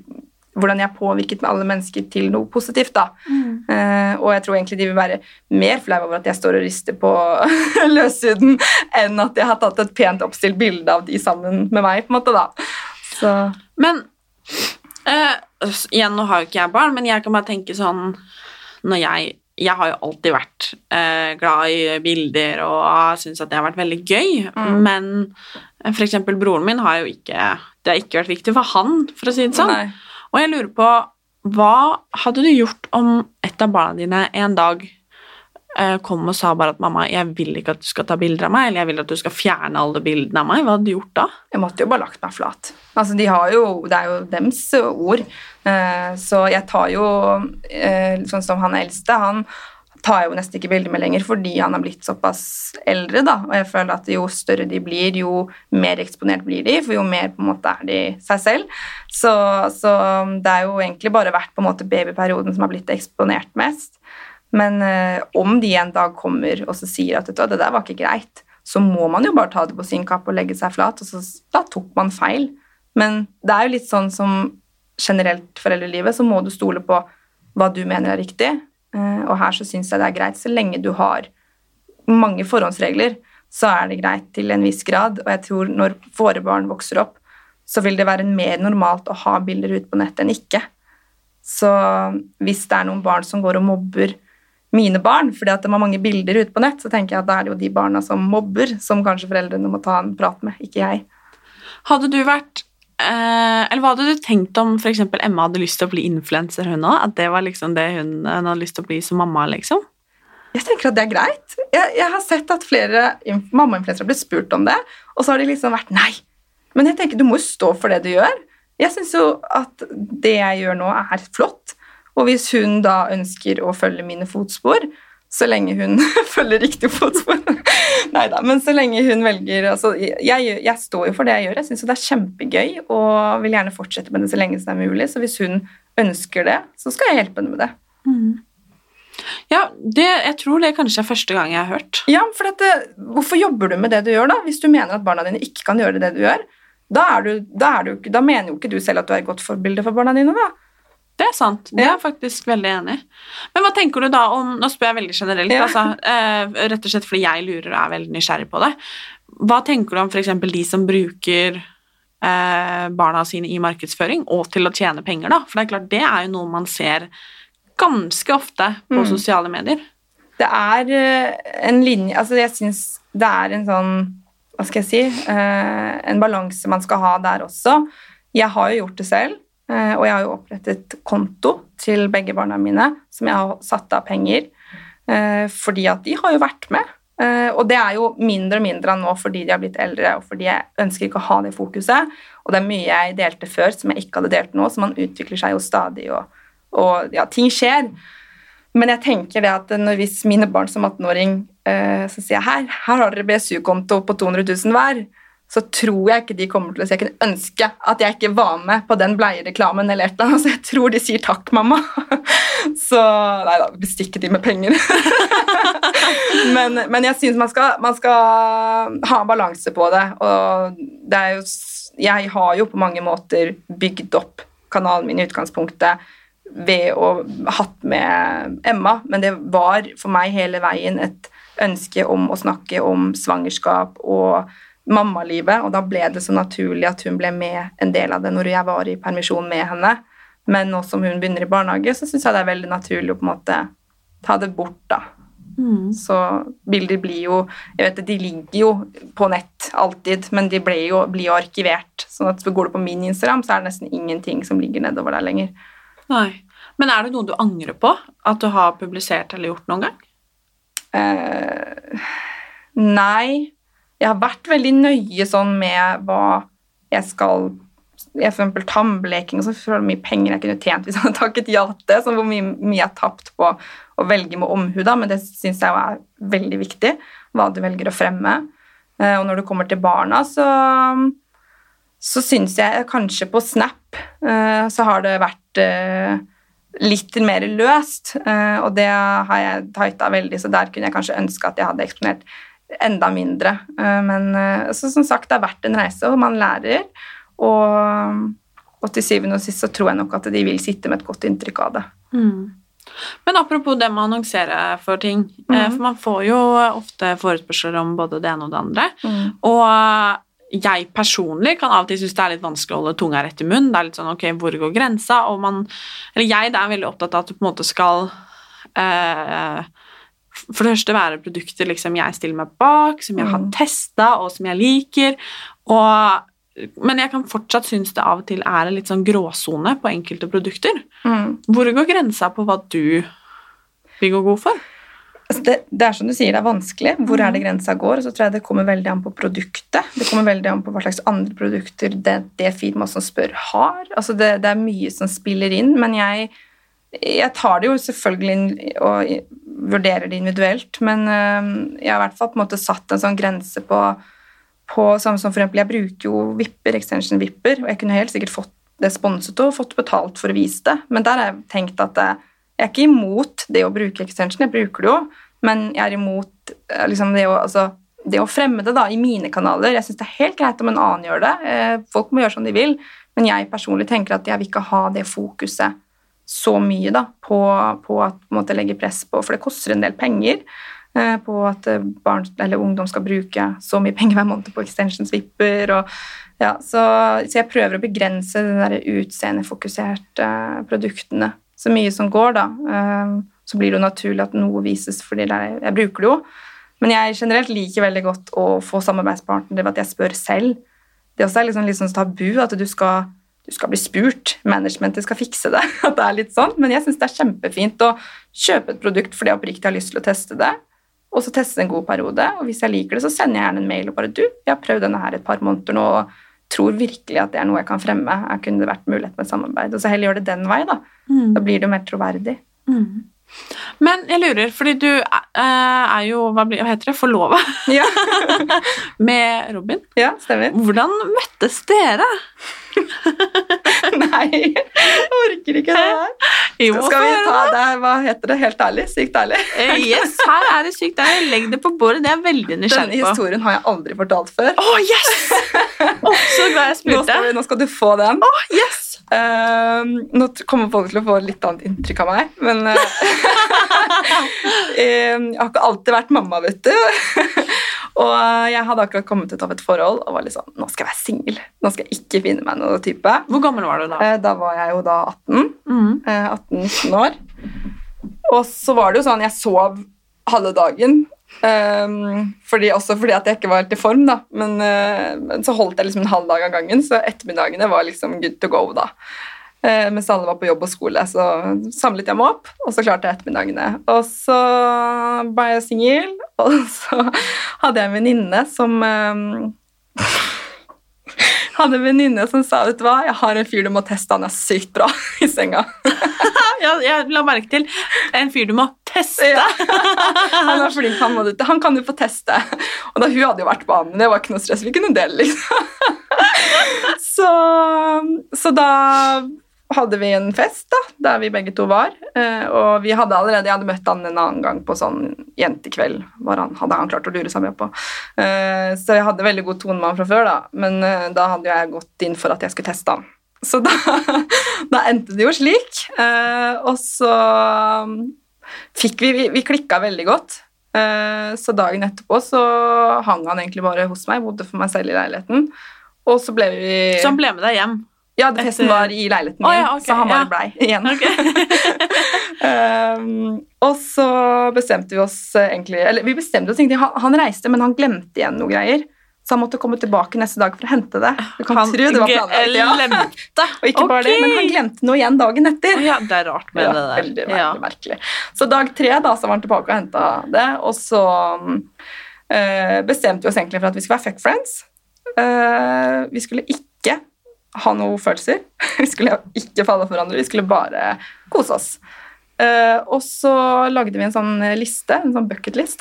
hvordan jeg påvirket med alle mennesker til noe positivt, da. Eh, og jeg tror egentlig de vil være mer flau over at jeg står og rister på løshuden, enn at jeg har tatt et pent oppstilt bilde av de sammen med meg, på en måte, da. Så Men eh, igjen, nå har jo ikke jeg barn, men jeg kan bare tenke sånn når jeg jeg har jo alltid vært eh, glad i bilder og syns at det har vært veldig gøy, Mm. men eksempel broren min har jo ikke Det har ikke vært viktig for han, for å si det sånn. Nei. Og jeg lurer på Hva hadde du gjort om et av barna dine en dag kom og sa bare at 'mamma, jeg vil ikke at du skal ta bilder av meg', eller 'jeg vil at du skal fjerne alle bildene av meg', hva hadde du gjort da? Jeg måtte jo bare lagt meg flat. Altså, de jo, det er jo dems ord. Eh, så jeg tar jo eh, Sånn som han eldste, han tar jo nesten ikke bilder med lenger fordi han har blitt såpass eldre, da. Og jeg føler at jo større de blir, jo mer eksponert blir de, for jo mer på en måte er de seg selv. Så, så det er jo egentlig bare vært på en måte babyperioden som har blitt eksponert mest. Men eh, om de en dag kommer og så sier at det der var ikke greit, så må man jo bare ta det på sin kappe og legge seg flat, og så da tok man feil. Men det er jo litt sånn som generelt foreldrelivet, så må du stole på hva du mener er riktig. Eh, Og her så syns jeg det er greit, så lenge du har mange forhåndsregler, så er det greit til en viss grad. Og jeg tror når våre barn vokser opp, så vil det være mer normalt å ha bilder ute på nettet enn ikke. Så hvis det er noen barn som går og mobber mine barn fordi at det var mange bilder ute på nett, så tenker jeg at da er det jo de barna som mobber, som kanskje foreldrene må ta en prat med, ikke jeg. Hadde du vært eh, Eller hva hadde du tenkt om f.eks. Emma hadde lyst til å bli influenser, hun òg? At det var liksom det hun, hun hadde lyst til å bli som mamma, liksom? Jeg tenker at det er greit. Jeg, jeg har sett at flere inf- mammainfluensere har blitt spurt om det, og så har de liksom vært nei. Men jeg tenker du må jo stå for det du gjør. Jeg syns jo at det jeg gjør nå, er flott. Og hvis hun da ønsker å følge mine fotspor, så lenge hun følger riktig fotspor Nei da, men så lenge hun velger altså, jeg, jeg, står jo for det jeg gjør. Jeg syns det er kjempegøy og vil gjerne fortsette med det så lenge som det er mulig. Så hvis hun ønsker det, så skal jeg hjelpe henne med det. Ja, det, jeg tror det kanskje er første gang jeg har hørt. Ja, for dette, Hvorfor jobber du med det du gjør, da? Hvis du mener at barna dine ikke kan gjøre det du gjør, da, er du, da, er du, da mener jo ikke du selv at du er et godt forbilde for barna dine. da. Det er sant. Det er jeg faktisk veldig enig i. Men hva tenker du da om Nå spør jeg veldig generelt, Ja. altså, eh, rett og slett fordi jeg lurer og er veldig nysgjerrig på det. Hva tenker du om f.eks. de som bruker eh, barna sine i markedsføring og til å tjene penger, da? For det er klart, det er jo noe man ser ganske ofte på Mm. sosiale medier. Det er eh, en linje Altså, jeg syns det er en sånn Hva skal jeg si eh, En balanse man skal ha der også. Jeg har jo gjort det selv, og jeg har jo opprettet konto til begge barna mine som jeg har satt av penger, eh, fordi at de har jo vært med. Eh, og det er jo mindre og mindre av nå fordi de har blitt eldre, og fordi jeg ønsker ikke å ha det fokuset. Og det er mye jeg delte før som jeg ikke hadde delt nå, så man utvikler seg jo stadig, og, og ja, ting skjer. Men jeg tenker det at når hvis mine barn som 18-åring eh, så sier jeg, her, her har dere BSU-konto på 200 000 hver, så tror jeg ikke de kommer til å si jeg kunne ønske at jeg ikke var med på den bleiereklamen eller et eller annet. Så jeg tror de sier takk, mamma. Så Nei da, bestikke de med penger. men, men jeg syns man man skal ha balanse på det. Og det er jo Jeg har jo på mange måter bygd opp kanalen min i utgangspunktet ved å hatt med Emma, men det var for meg hele veien et ønske om å snakke om svangerskap og mammalivet, og da ble det så naturlig at hun ble med en del av det når jeg var i permisjon med henne. Men nå som hun begynner i barnehage, så syns jeg det er veldig naturlig å på en måte ta det bort, da. Så bilder blir jo jeg vet det, De ligger jo på nett alltid, men de ble jo, blir jo arkivert. sånn at Går du på min Instagram, så er det nesten ingenting som ligger nedover der lenger. Nei. Men er det noe du angrer på at du har publisert eller gjort noen gang? Eh, nei. Jeg har vært veldig nøye sånn med hva jeg skal jeg For eksempel tannbleking for mye penger jeg kunne tjent hvis jeg hadde takket ja til det. Hvor mye, mye jeg har tapt på å velge med omhu, men det syns jeg er veldig viktig. Hva du velger å fremme. Eh, og når det kommer til barna, så så syns jeg kanskje på Snap eh, så har det vært eh, litt mer løst, og det har jeg tighta veldig, så der kunne jeg kanskje ønske at jeg hadde eksponert enda mindre. Eh, men eh, så som sagt, det har vært en reise, og man lærer. Og, og til syvende og sist så tror jeg nok at de vil sitte med et godt inntrykk av det. Mm. Men apropos det med å annonsere for ting, Mhm. for man får jo ofte forespørsler om både det ene og det andre. Mm. Og jeg personlig kan av og til synes det er litt vanskelig å holde tunga rett i munnen. Det er litt sånn, ok, hvor går grensa? Og man, eller jeg er veldig opptatt av at du på en måte skal eh, for det første være produkter liksom jeg stiller meg bak, som jeg har Mm. testa, og som jeg liker. Og, men jeg kan fortsatt synes det av og til er en litt sånn gråsone på enkelte produkter. Mm. Hvor går grensa på hva du vil gå god for? Altså det, det er som du sier, det er vanskelig. Hvor er det grensa går? Og så tror jeg det kommer veldig an på produktet. Det kommer veldig an på hva slags andre produkter det, det firmaet som spør, har. Altså det, det er mye som spiller inn, men jeg, jeg tar det jo selvfølgelig og vurderer det individuelt, men jeg har i hvert fall på en måte satt en sånn grense på, på som for eksempel, Jeg bruker jo vipper, extension vipper, og jeg kunne helt sikkert fått det sponset og fått betalt for å vise det, men der har jeg tenkt at jeg er ikke imot det å bruke extension, jeg bruker det jo, men jeg er imot eh, liksom, det, å, altså, det å fremme det da, i mine kanaler. Jeg syns det er helt greit om en annen gjør det. Eh, folk må gjøre som de vil, men jeg personlig tenker at jeg vil ikke ha det fokuset så mye da, på, på at på måte, legge press på, for det koster en del penger. eh, På at eh, barn eller ungdom skal bruke så mye penger hver måned på extensions-vipper. ja, så, så jeg prøver å begrense de utseendefokuserte eh, produktene så mye som går, da. Eh, Så blir det jo naturlig at noe vises er, jeg bruker det jo. Men jeg generelt liker veldig godt å få samarbeidspartner ved at jeg spør selv. Det også er liksom litt sånn tabu at du skal, du skal bli spurt. Managementet skal fikse det. at det er litt sånn. Men jeg syns det er kjempefint å kjøpe et produkt fordi jeg oppriktig har lyst til å teste det. Og så teste en god periode. Og hvis jeg liker det, så sender jeg gjerne en mail og bare du, jeg har prøvd denne her et par måneder nå og tror virkelig at det er noe jeg kan fremme. Jeg kunne det vært mulighet med samarbeid. Og så heller gjør det den vei, da. Da blir det jo mer troverdig. Mm. Men jeg lurer, fordi du eh, er jo hva, heter det, forlova Ja, med Robin. ja stemmer. Hvordan møttes dere? Nei, jeg orker ikke det her. Jo, Skal vi ta det. hva heter det, helt ærlig? Sykt ærlig. Eh, Yes, her er det sykt. ærlig. Legg det på bordet. Det er veldig nysgjerrig på. Denne historien har jeg aldri fortalt før. Å, yes! Oh, så glad jeg Nå spurte. skal, vi, nå skal du få den. Oh, yes! Ehm, nå kommer folk til å få litt annet inntrykk av meg, men uh, Jeg har ikke alltid vært mamma, vet du. og eh, jeg hadde akkurat kommet ut av et forhold og var litt sånn Nå skal jeg være singel. Nå skal jeg ikke finne meg noe type. Hvor gammel var du da? Uh, da var jeg jo da 18. Mm. eh, 18-19 år. Og så var det jo sånn Jeg sov halve dagen. Ehm, fordi, også fordi at jeg ikke var helt i form, da. Men, uh, men så holdt jeg liksom en halv dag av gangen, så ettermiddagene var liksom good to go, da. Uh, mens alle var på jobb og skole, så samlet jeg meg opp, og så klarte jeg ettermiddagene. Og så ble jeg singel, og så hadde jeg en venninne som eh, hadde en venninne som sa vet du hva, jeg har en fyr du må teste, han er sykt bra i senga. Jeg, jeg la merke til en fyr du må teste. Ja. Han er flink, han, må du, han kan du få teste. Og da, Hun hadde jo vært på han, men det var ikke noe stress. Vi kunne dele, liksom. Så, så da hadde vi en fest da, der vi begge to var. Eh, Og vi hadde allerede, jeg hadde møtt han en annen gang på sånn jentekveld. Var han, hadde han klart å lure seg med på. Eh, Så jeg hadde veldig god tone med han fra før, da. men eh, da hadde jeg gått inn for at jeg skulle teste han. Så da, da endte det jo slik. Og så fikk vi, vi, vi klikka veldig godt. Så dagen etterpå så hang han egentlig bare hos meg, bodde for meg selv i leiligheten. Og så ble vi Så han ble med deg hjem. Ja, det festen var i leiligheten min, min, ja, okay, så han bare ja. blei igjen. Okay. Um, og så bestemte vi oss eh, egentlig Eller vi bestemte oss egentlig, han, han reiste, men han glemte igjen noe greier. Så han måtte komme tilbake neste dag for å hente det. Du kan Han tro det var planlagt, ja. Og ikke bare det, men han glemte noe igjen dagen etter. Ja, det er rart med Ja, det der. veldig, veldig Ja. merkelig. Så dag tre da, så var han tilbake og henta det, og så uh, bestemte vi oss egentlig for at vi skulle være fuck friends. Uh, vi skulle ikke ha noen følelser. Vi skulle ikke falle for hverandre, vi skulle bare kose oss. Eh, og så lagde vi en sånn liste, en sånn bucketlist,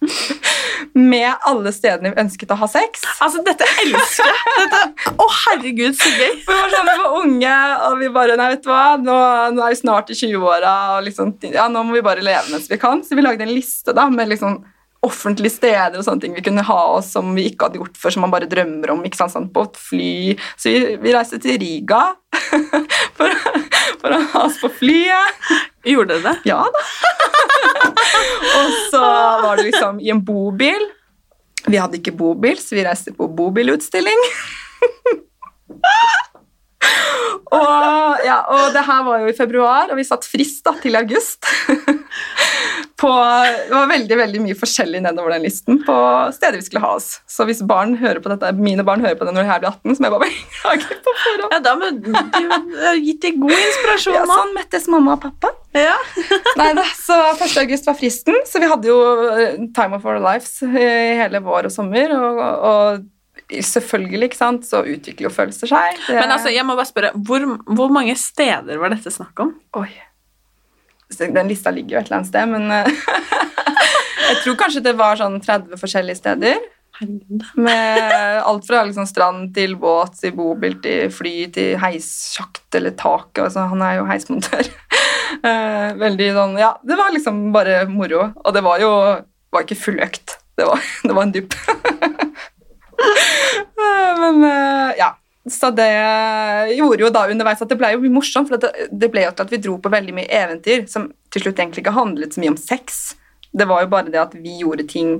med alle stedene vi ønsket å ha sex. Altså, dette elsker jeg! Dette, å, herregud, så gøy! Vi var sånn, vi var unge, og vi bare Nei, vet du hva, nå, nå er vi snart i 20-åra, og liksom, ja, nå må vi bare leve mens vi kan. Så vi lagde en liste da, med liksom offentlige steder og sånne ting vi kunne ha oss som vi ikke hadde gjort før, som man bare drømmer om. ikke sant, sånn på et fly. Så vi, vi reiste til Riga for, for, å ha oss på flyet. Gjorde dere det? Ja da. og så var det liksom i en bobil. Vi hadde ikke bobil, så vi reiste på bobilutstilling. og, ja, og det her var jo i februar, og vi satt frist da, til august. på, det var veldig veldig mye forskjellig nedover den listen på steder vi skulle ha oss. Så hvis barn hører på dette, mine barn hører på det når de her blir 18, så må jeg bare beklage på forhånd. Ja, da må du ha gitt dem god inspirasjon. Ja, sånn møttes mamma og pappa. Ja. Nei da, så 1. august var fristen, så vi hadde jo eh, time of our lives i hele vår og sommer. Og, og selvfølgelig, ikke sant, så utvikler jo følelser seg. Det- Men altså, jeg må bare spørre, hvor, hvor mange steder var dette snakk om? Oi. Den lista ligger jo et eller annet sted, men eh, Jeg tror kanskje det var sånn 30 forskjellige steder. Med alt fra liksom strand til båt til bobil til fly til heissjakt eller tak. Altså, han er jo heismontør. Eh, Veldig sånn Ja, det var liksom bare moro. Og det var jo var ikke full økt. Det var, det var en dupp. Men eh, ja. Så det gjorde jo da underveis at det ble jo mye morsomt, for det ble jo til at vi dro på veldig mye eventyr som til slutt egentlig ikke handlet så mye om sex. Det var jo bare det at vi gjorde ting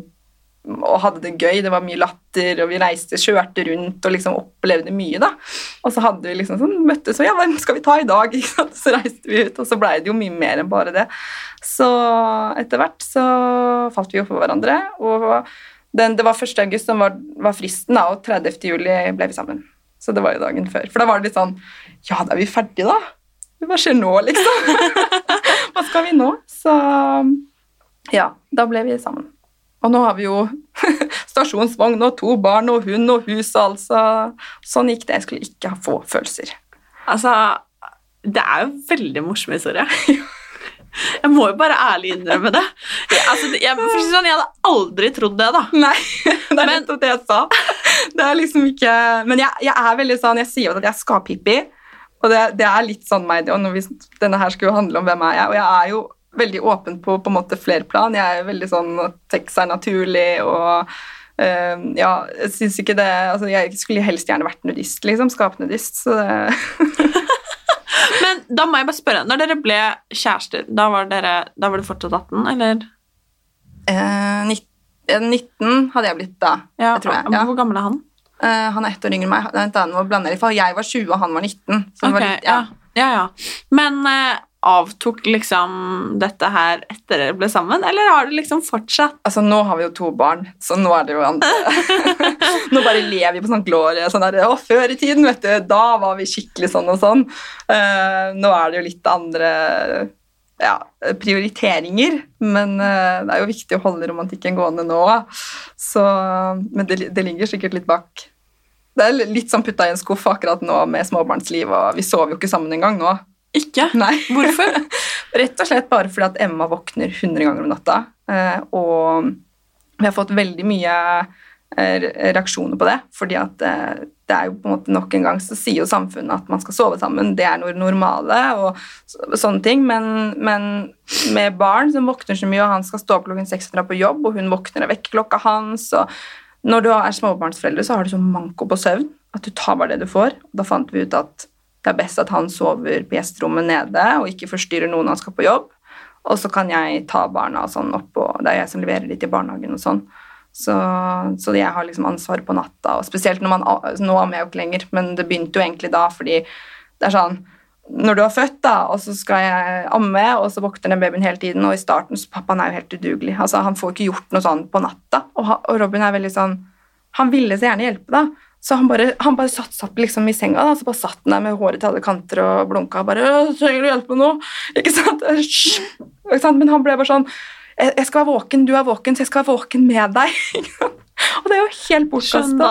og hadde det gøy. Det var mye latter, og vi reiste, kjørte rundt og liksom opplevde mye. da. Og så hadde vi liksom sånn, møttes og ja, hvem skal vi ta i dag? Så reiste vi ut, og så blei det jo mye mer enn bare det. Så etter hvert så falt vi jo for hverandre, og den, det var 1. august som var, var fristen, da, og 30. juli ble vi sammen. Så det var jo dagen før. For da var det litt sånn Ja, da er vi ferdige, da. Hva skjer nå, liksom? Hva skal vi nå? Så ja, da ble vi sammen. Og nå har vi jo stasjonsvogn og to barn og hund og hus og alt, så sånn gikk det. Jeg skulle ikke få følelser. Altså, det er jo veldig morsom historie. Jeg må jo bare ærlig innrømme det. Jeg, altså, jeg, for å si det sånn, jeg hadde aldri trodd det, da. Nei, det er Men- det jeg sa. Det er liksom ikke Men jeg, jeg er veldig sånn Jeg sier jo at jeg er skaphippie, og det, det er litt sånn meg. Og vi, denne her skulle jo handle om hvem er jeg, og jeg er jo veldig åpen på på en måte flere plan. Jeg er veldig sånn Tex er naturlig og Uh, ja, jeg syns ikke det altså Jeg skulle helst gjerne vært nudist, liksom. Skapnudist. Så det Men da må jeg bare spørre, når dere ble kjærester, da var, dere, da var du fortsatt 18, eller? eh, nitt- eh, 19 hadde jeg blitt da, Ja, jeg tror jeg. Ja. Hvor gammel er han? Eh, han er ett år yngre enn meg. Blander jeg for Jeg var 20, og han var 19. Så det var litt, ja. ja. ja, ja. Men eh, avtok liksom dette her etter dere ble sammen, eller har du liksom fortsatt? Altså, Nå har vi jo to barn, så nå er det jo andre Nå bare lever vi på sånn glorie. Sånn der, å, før i tiden, vet du, da var vi skikkelig sånn og sånn. Uh, nå er det jo litt andre ja, prioriteringer, men uh, det er jo viktig å holde romantikken gående nå. Så, men det, det ligger sikkert litt bak. Det er litt sånn putta i en skuff akkurat nå med småbarnsliv, og vi sover jo ikke sammen engang nå. Ikke? Nei. Hvorfor? Rett og slett bare fordi at Emma våkner 100 ganger om natta. eh, Og vi har fått veldig mye eh, reaksjoner på det. fordi at eh, det er jo på en måte nok en gang så sier jo samfunnet at man skal sove sammen. Det er noe normale og sånne ting. Men, men med barn som våkner så mye, og han skal stå opp klokken seks og dra på jobb, og hun våkner av vekkerklokka hans og Når du er småbarnsforeldre, så har du så manko på søvn at du tar bare det du får. Da fant vi ut at det er best at han sover på gjesterommet nede og ikke forstyrrer noen han skal på jobb. Og så kan jeg ta barna sånn opp, og det er jeg som leverer de til barnehagen og sånn. Så, så jeg har liksom ansvaret på natta, og spesielt når man Nå ammer jeg jo ikke lenger, men det begynte jo egentlig da, fordi det er sånn Når du har født, da, og så skal jeg amme, og så våkner den babyen hele tiden, og i starten så Pappaen er jo helt udugelig. Altså, han får ikke gjort noe sånn på natta, og, og Robin er veldig sånn Han ville så gjerne hjelpe, da. Så han bare, han bare satt, satt liksom i senga, da, så bare satt han der med håret til alle kanter og blunka og bare «Åh, 'Trenger du hjelp med noe?' Ikke sant? Ikke sant? Men han ble bare sånn 'Jeg skal være våken, du er våken, så jeg skal være våken med deg.' Og det er jo helt bortkasta.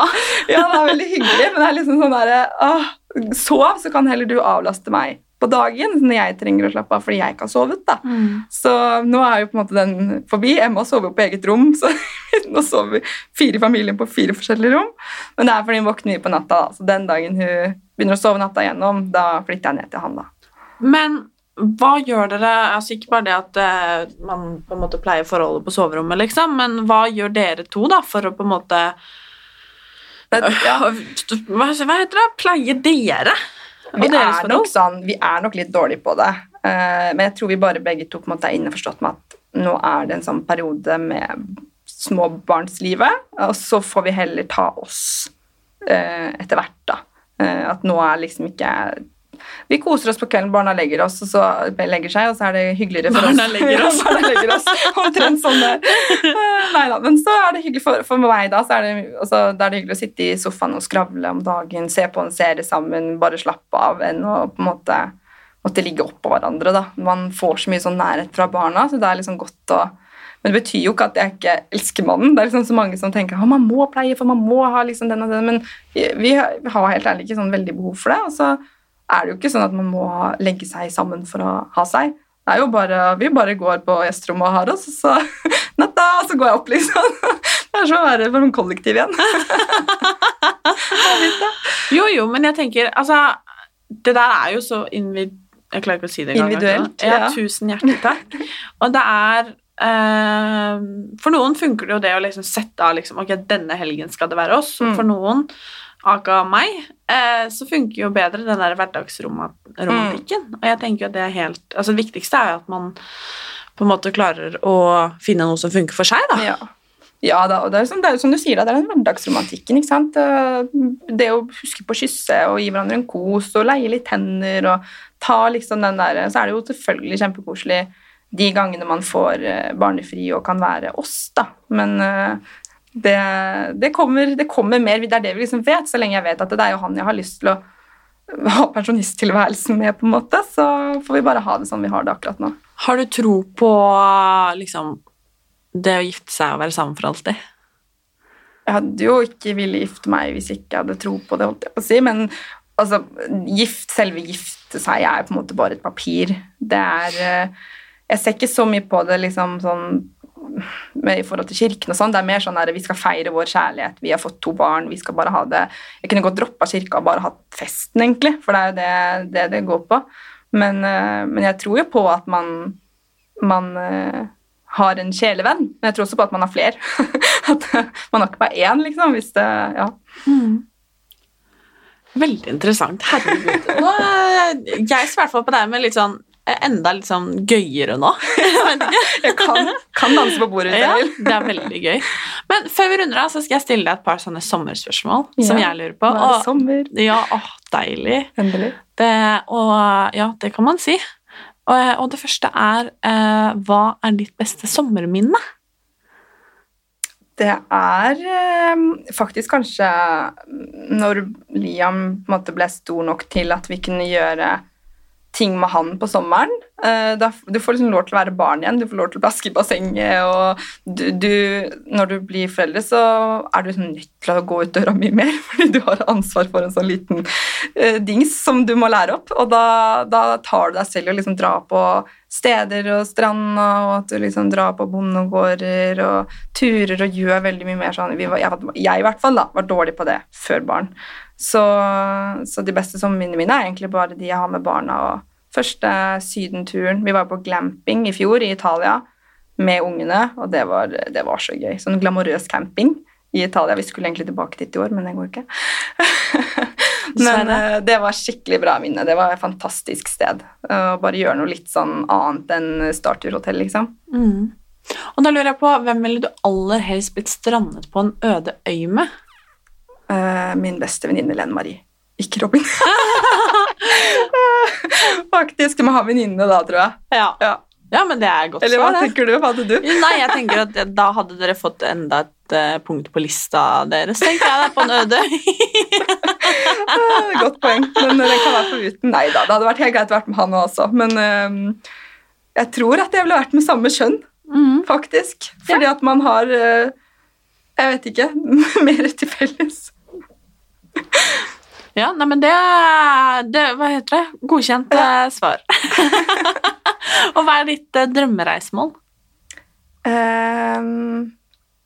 Ja, det er veldig hyggelig, men det er liksom sånn derre Sov, så kan heller du avlaste meg på dagen når jeg trenger å slappe av fordi jeg ikke har sovet. da. Så nå er jo på en måte den forbi. Emma sover jo på eget rom, så nå sover fire i familien på fire forskjellige rom. Men det er fordi hun våkner mye på natta, da. så den dagen hun begynner å sove natta igjennom, da flytter jeg ned til han, da. Men hva gjør dere Altså ikke bare det at eh, man på en måte pleier forholdet på soverommet, liksom, men hva gjør dere to da for å på en måte det, ja, Hva, hva heter det? Pleie dere? Vi, er nok sånn, vi er nok litt dårlige på det, Eh, men jeg tror vi bare begge to på en måte er innforstått med at nå er det en sånn periode med småbarnslivet, og så får vi heller ta oss eh, etter hvert, da. Eh, at nå er liksom ikke vi koser oss på kvelden, barna legger oss, og så legger seg, og så er det hyggeligere for Barna oss. legger oss. Barna legger oss. Omtrent sånn der. Eh, Nei da, men så er det hyggelig for, for meg, da. Så er det, også, da er det hyggelig å sitte i sofaen og skravle om dagen, se på en serie sammen, bare slappe av, enn å på en måte måtte ligge oppå hverandre. da. Man får så mye sånn nærhet fra barna, så det er liksom godt å men det betyr jo ikke at jeg ikke elsker mannen. Det er liksom så mange som tenker at man må pleie, for man må ha liksom den og den. Men vi vi har helt ærlig ikke sånn veldig behov for det. Og så er det jo ikke sånn at man må legge seg sammen for å ha seg. Det er jo bare, Vi bare går på gjesterommet og har oss, og så natta, og så går jeg opp, liksom. Det er som å være på en kollektiv igjen. Jo, jo, men jeg tenker Altså, det der er jo så invid... Jeg klarer ikke å si det engang. Individuelt, Ja, ja. tusen hjertelig takk. Og det er For noen funker det jo det å liksom sette av liksom, Ok, denne helgen skal det være oss. Mm. for noen, aka meg, eh, så funker jo bedre den der hverdagsromantikken. Mm. Og jeg tenker jo at det er helt Altså, det viktigste er jo at man på en måte klarer å finne noe som funker for seg, da. Ja. Ja, da, og det er, som, det er som du sier, da, det er den hverdagsromantikken. ikke sant? Eh, Det å huske på å kysse og gi hverandre en kos og leie litt hender og ta liksom den der Så er det jo selvfølgelig kjempekoselig de gangene man får eh, barnefri og kan være oss, da. Men eh, det, det, kommer, det kommer mer. Det er det vi liksom vet. Så lenge jeg vet at det er jo han jeg har lyst til å ha pensjonisttilværelsen med, på en måte, så får vi bare ha det sånn vi har det akkurat nå. Har du tro på liksom det å gifte seg og være sammen for alltid? Jeg hadde jo ikke ville gifte meg hvis jeg ikke hadde tro på det, holdt jeg på å si, men altså, gift, selve gifte seg er på en måte bare et papir. Det er eh, Jeg ser ikke så mye på det liksom sånn i forhold til kirken og sånn. Det er mer sånn at vi skal feire vår kjærlighet, vi har fått to barn, vi skal bare ha det Jeg kunne godt droppa kirka og bare hatt festen, egentlig, for det er jo det det, det går på. Men, eh, men jeg tror jo på at man, man eh, har en kjælevenn, men jeg tror også på at man har flere. at man har ikke bare én, liksom. Hvis det, ja. Veldig interessant. Herregud. Nå, jeg ser i hvert fall på deg med litt sånn enda litt sånn gøyere nå. Jeg kan, kan danse på bordet hvis Ja, jeg vil. det er veldig gøy. Men før vi runder av, så skal jeg stille deg et par sånne sommerspørsmål som jeg lurer på. Nå er det Og, sommer. ja, åh, deilig. Endelig. Det, og ja, det kan man si. Og, og det første er eh, Hva er ditt beste sommerminne? Det er eh, faktisk kanskje når Liam måte ble stor nok til at vi kunne gjøre ting med han på sommeren. Eh, du får liksom lov til å være barn igjen, du får lov til å plaske i bassenget. og du, du, Når du blir foreldre, så er du liksom nødt til å gå ut døra mye mer, fordi du har ansvar for en sånn liten eh, dings som du må lære opp. Og da, da tar du deg selv og liksom drar på steder og stranda, og at du liksom drar på bondegårder og turer og gjør veldig mye mer sånn var, jeg, jeg i hvert fall da, var dårlig på det før barn. Så, så de beste sommerminnene mine er egentlig bare de jeg har med barna. og Første sydenturen Vi var på glamping i fjor i Italia med ungene, og det var, det var så gøy. Sånn glamorøs camping i Italia. Vi skulle egentlig tilbake dit i år, men det går ikke. men eh, det var skikkelig bra minne. Det var et fantastisk sted. Å bare gjøre noe litt sånn annet enn starturhotell, liksom. Og da lurer jeg på, Hvem ville du aller helst blitt strandet på en øde øy med? Uh, min beste venninne Len Marie. Ikke Robin. Faktisk. Du må ha venninne da, tror jeg. Ja. Ja. ja, men det er godt Eller hva Eller hva tenker du? Hva hadde du? Nei, jeg tenker at da hadde dere fått enda et eh, punkt på lista deres, tenker jeg. Er på en øde øy. Eh, Godt poeng. Men eh, den kan være foruten. Nei da, det hadde vært helt greit å være med han også. Men eh, jeg tror at jeg ville vært med samme kjønn, mm. faktisk. Fordi at man har eh, Jeg vet ikke. mer til felles. Ja, nei, men det, det Hva heter det? Godkjent ja. svar. Og hva er ditt eh, drømmereisemål? Um,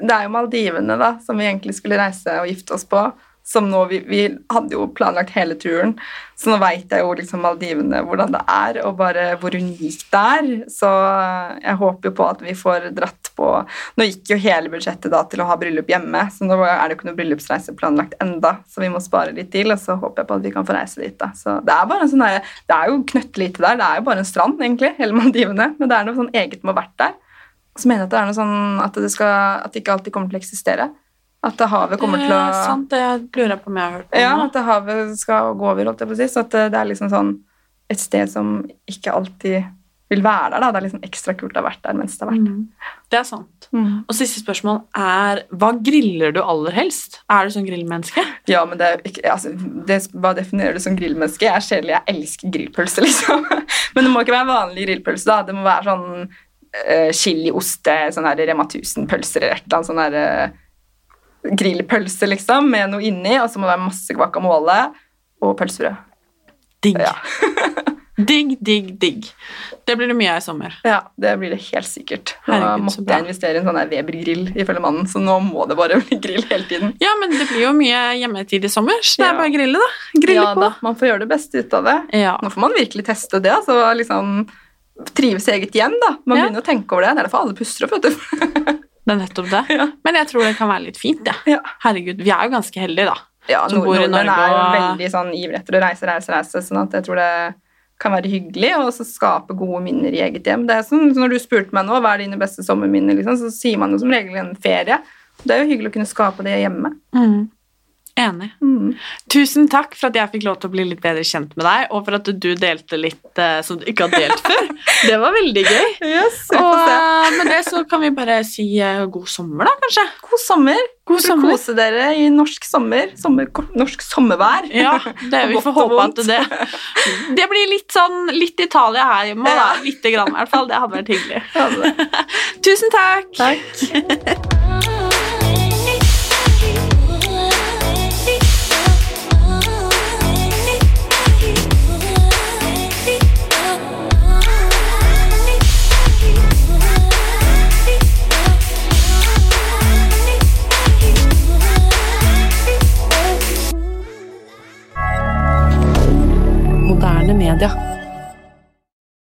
det er jo Maldivene da, som vi egentlig skulle reise og gifte oss på. Som nå vi, vi hadde jo planlagt hele turen, så nå veit jeg jo liksom Maldivene hvordan det er, og bare hvor unikt det er. Så jeg håper jo på at vi får dratt på Nå gikk jo hele budsjettet da til å ha bryllup hjemme, så nå er det jo ikke noe bryllupsreise planlagt enda, så vi må spare litt til, og så håper jeg på at vi kan få reise dit. da. Så Det er bare en sånn det er jo knøttlite der, det er jo bare en strand, egentlig, hele Maldivene, men det er noe sånn eget med å ha vært der. Og så mener jeg at det er noe sånn at det, skal, at det ikke alltid kommer til å eksistere. At havet kommer til å Det er sant, det lurer jeg på om jeg har hørt om Ja, at havet skal gå over, holdt jeg på å si. Så at det det er liksom sånn et sted som ikke alltid vil være der. da. Det er liksom ekstra kult å ha vært der mens det har vært. Mm. Det er sant. Mm. Og siste spørsmål er hva griller du aller helst? Er du sånn grillmenneske? Ja, men det, altså, det, hva definerer du som grillmenneske? Jeg er kjedelig, jeg elsker grillpølse, liksom. Men det må ikke være vanlig grillpølse, da. Det må være sånn uh, chilioste, sånn her Rema 1000-pølser eller et eller annet sånn herre eh, grillpølse, liksom, med noe inni, og så må det være masse guacamole og pølsebrød. Digg. Ja. digg, digg, digg. Det blir det mye av i sommer. Ja, det blir det helt sikkert. Nå Herregud, måtte jeg investere i en sånn Weber-grill, ifølge mannen, så nå må det bare bli grill hele tiden. Ja, men det blir jo mye hjemmetid i sommer, så det Ja. er bare å grille, da. Grille ja på. da, man får gjøre det beste ut av det. Ja. Nå får man virkelig teste det, altså liksom trives i eget hjem, da. Man Ja. begynner å tenke over det. Det er derfor alle puster opp, vet du. Det er nettopp det. Ja. Men jeg tror det kan være litt fint, jeg. Ja. Herregud, vi er jo ganske heldige, da. Ja, Som nord nordmenn er jo veldig sånn ivrig etter å reise, reise, reise, sånn at jeg tror det kan være hyggelig og så skape gode minner i eget hjem. Det er sånn, Når du spurte meg nå hva er dine beste sommerminner, liksom, så sier man jo som regel en ferie. Det er jo hyggelig å kunne skape det hjemme. Mm. Enig. Mm. Tusen takk for at jeg fikk lov til å bli litt bedre kjent med deg, og for at du delte litt uh, som du ikke har delt før. Det var veldig gøy. Yes, Og uh, med det så kan vi bare si uh, god sommer, da, kanskje. God sommer. God sommer. Kose dere i norsk sommer. sommer norsk sommervær. Ja, det, vi får håpe at det Det blir litt sånn litt Italia her hjemme, da. Lite grann, i hvert fall. Det hadde vært hyggelig. Tusen takk! Takk. moderne media.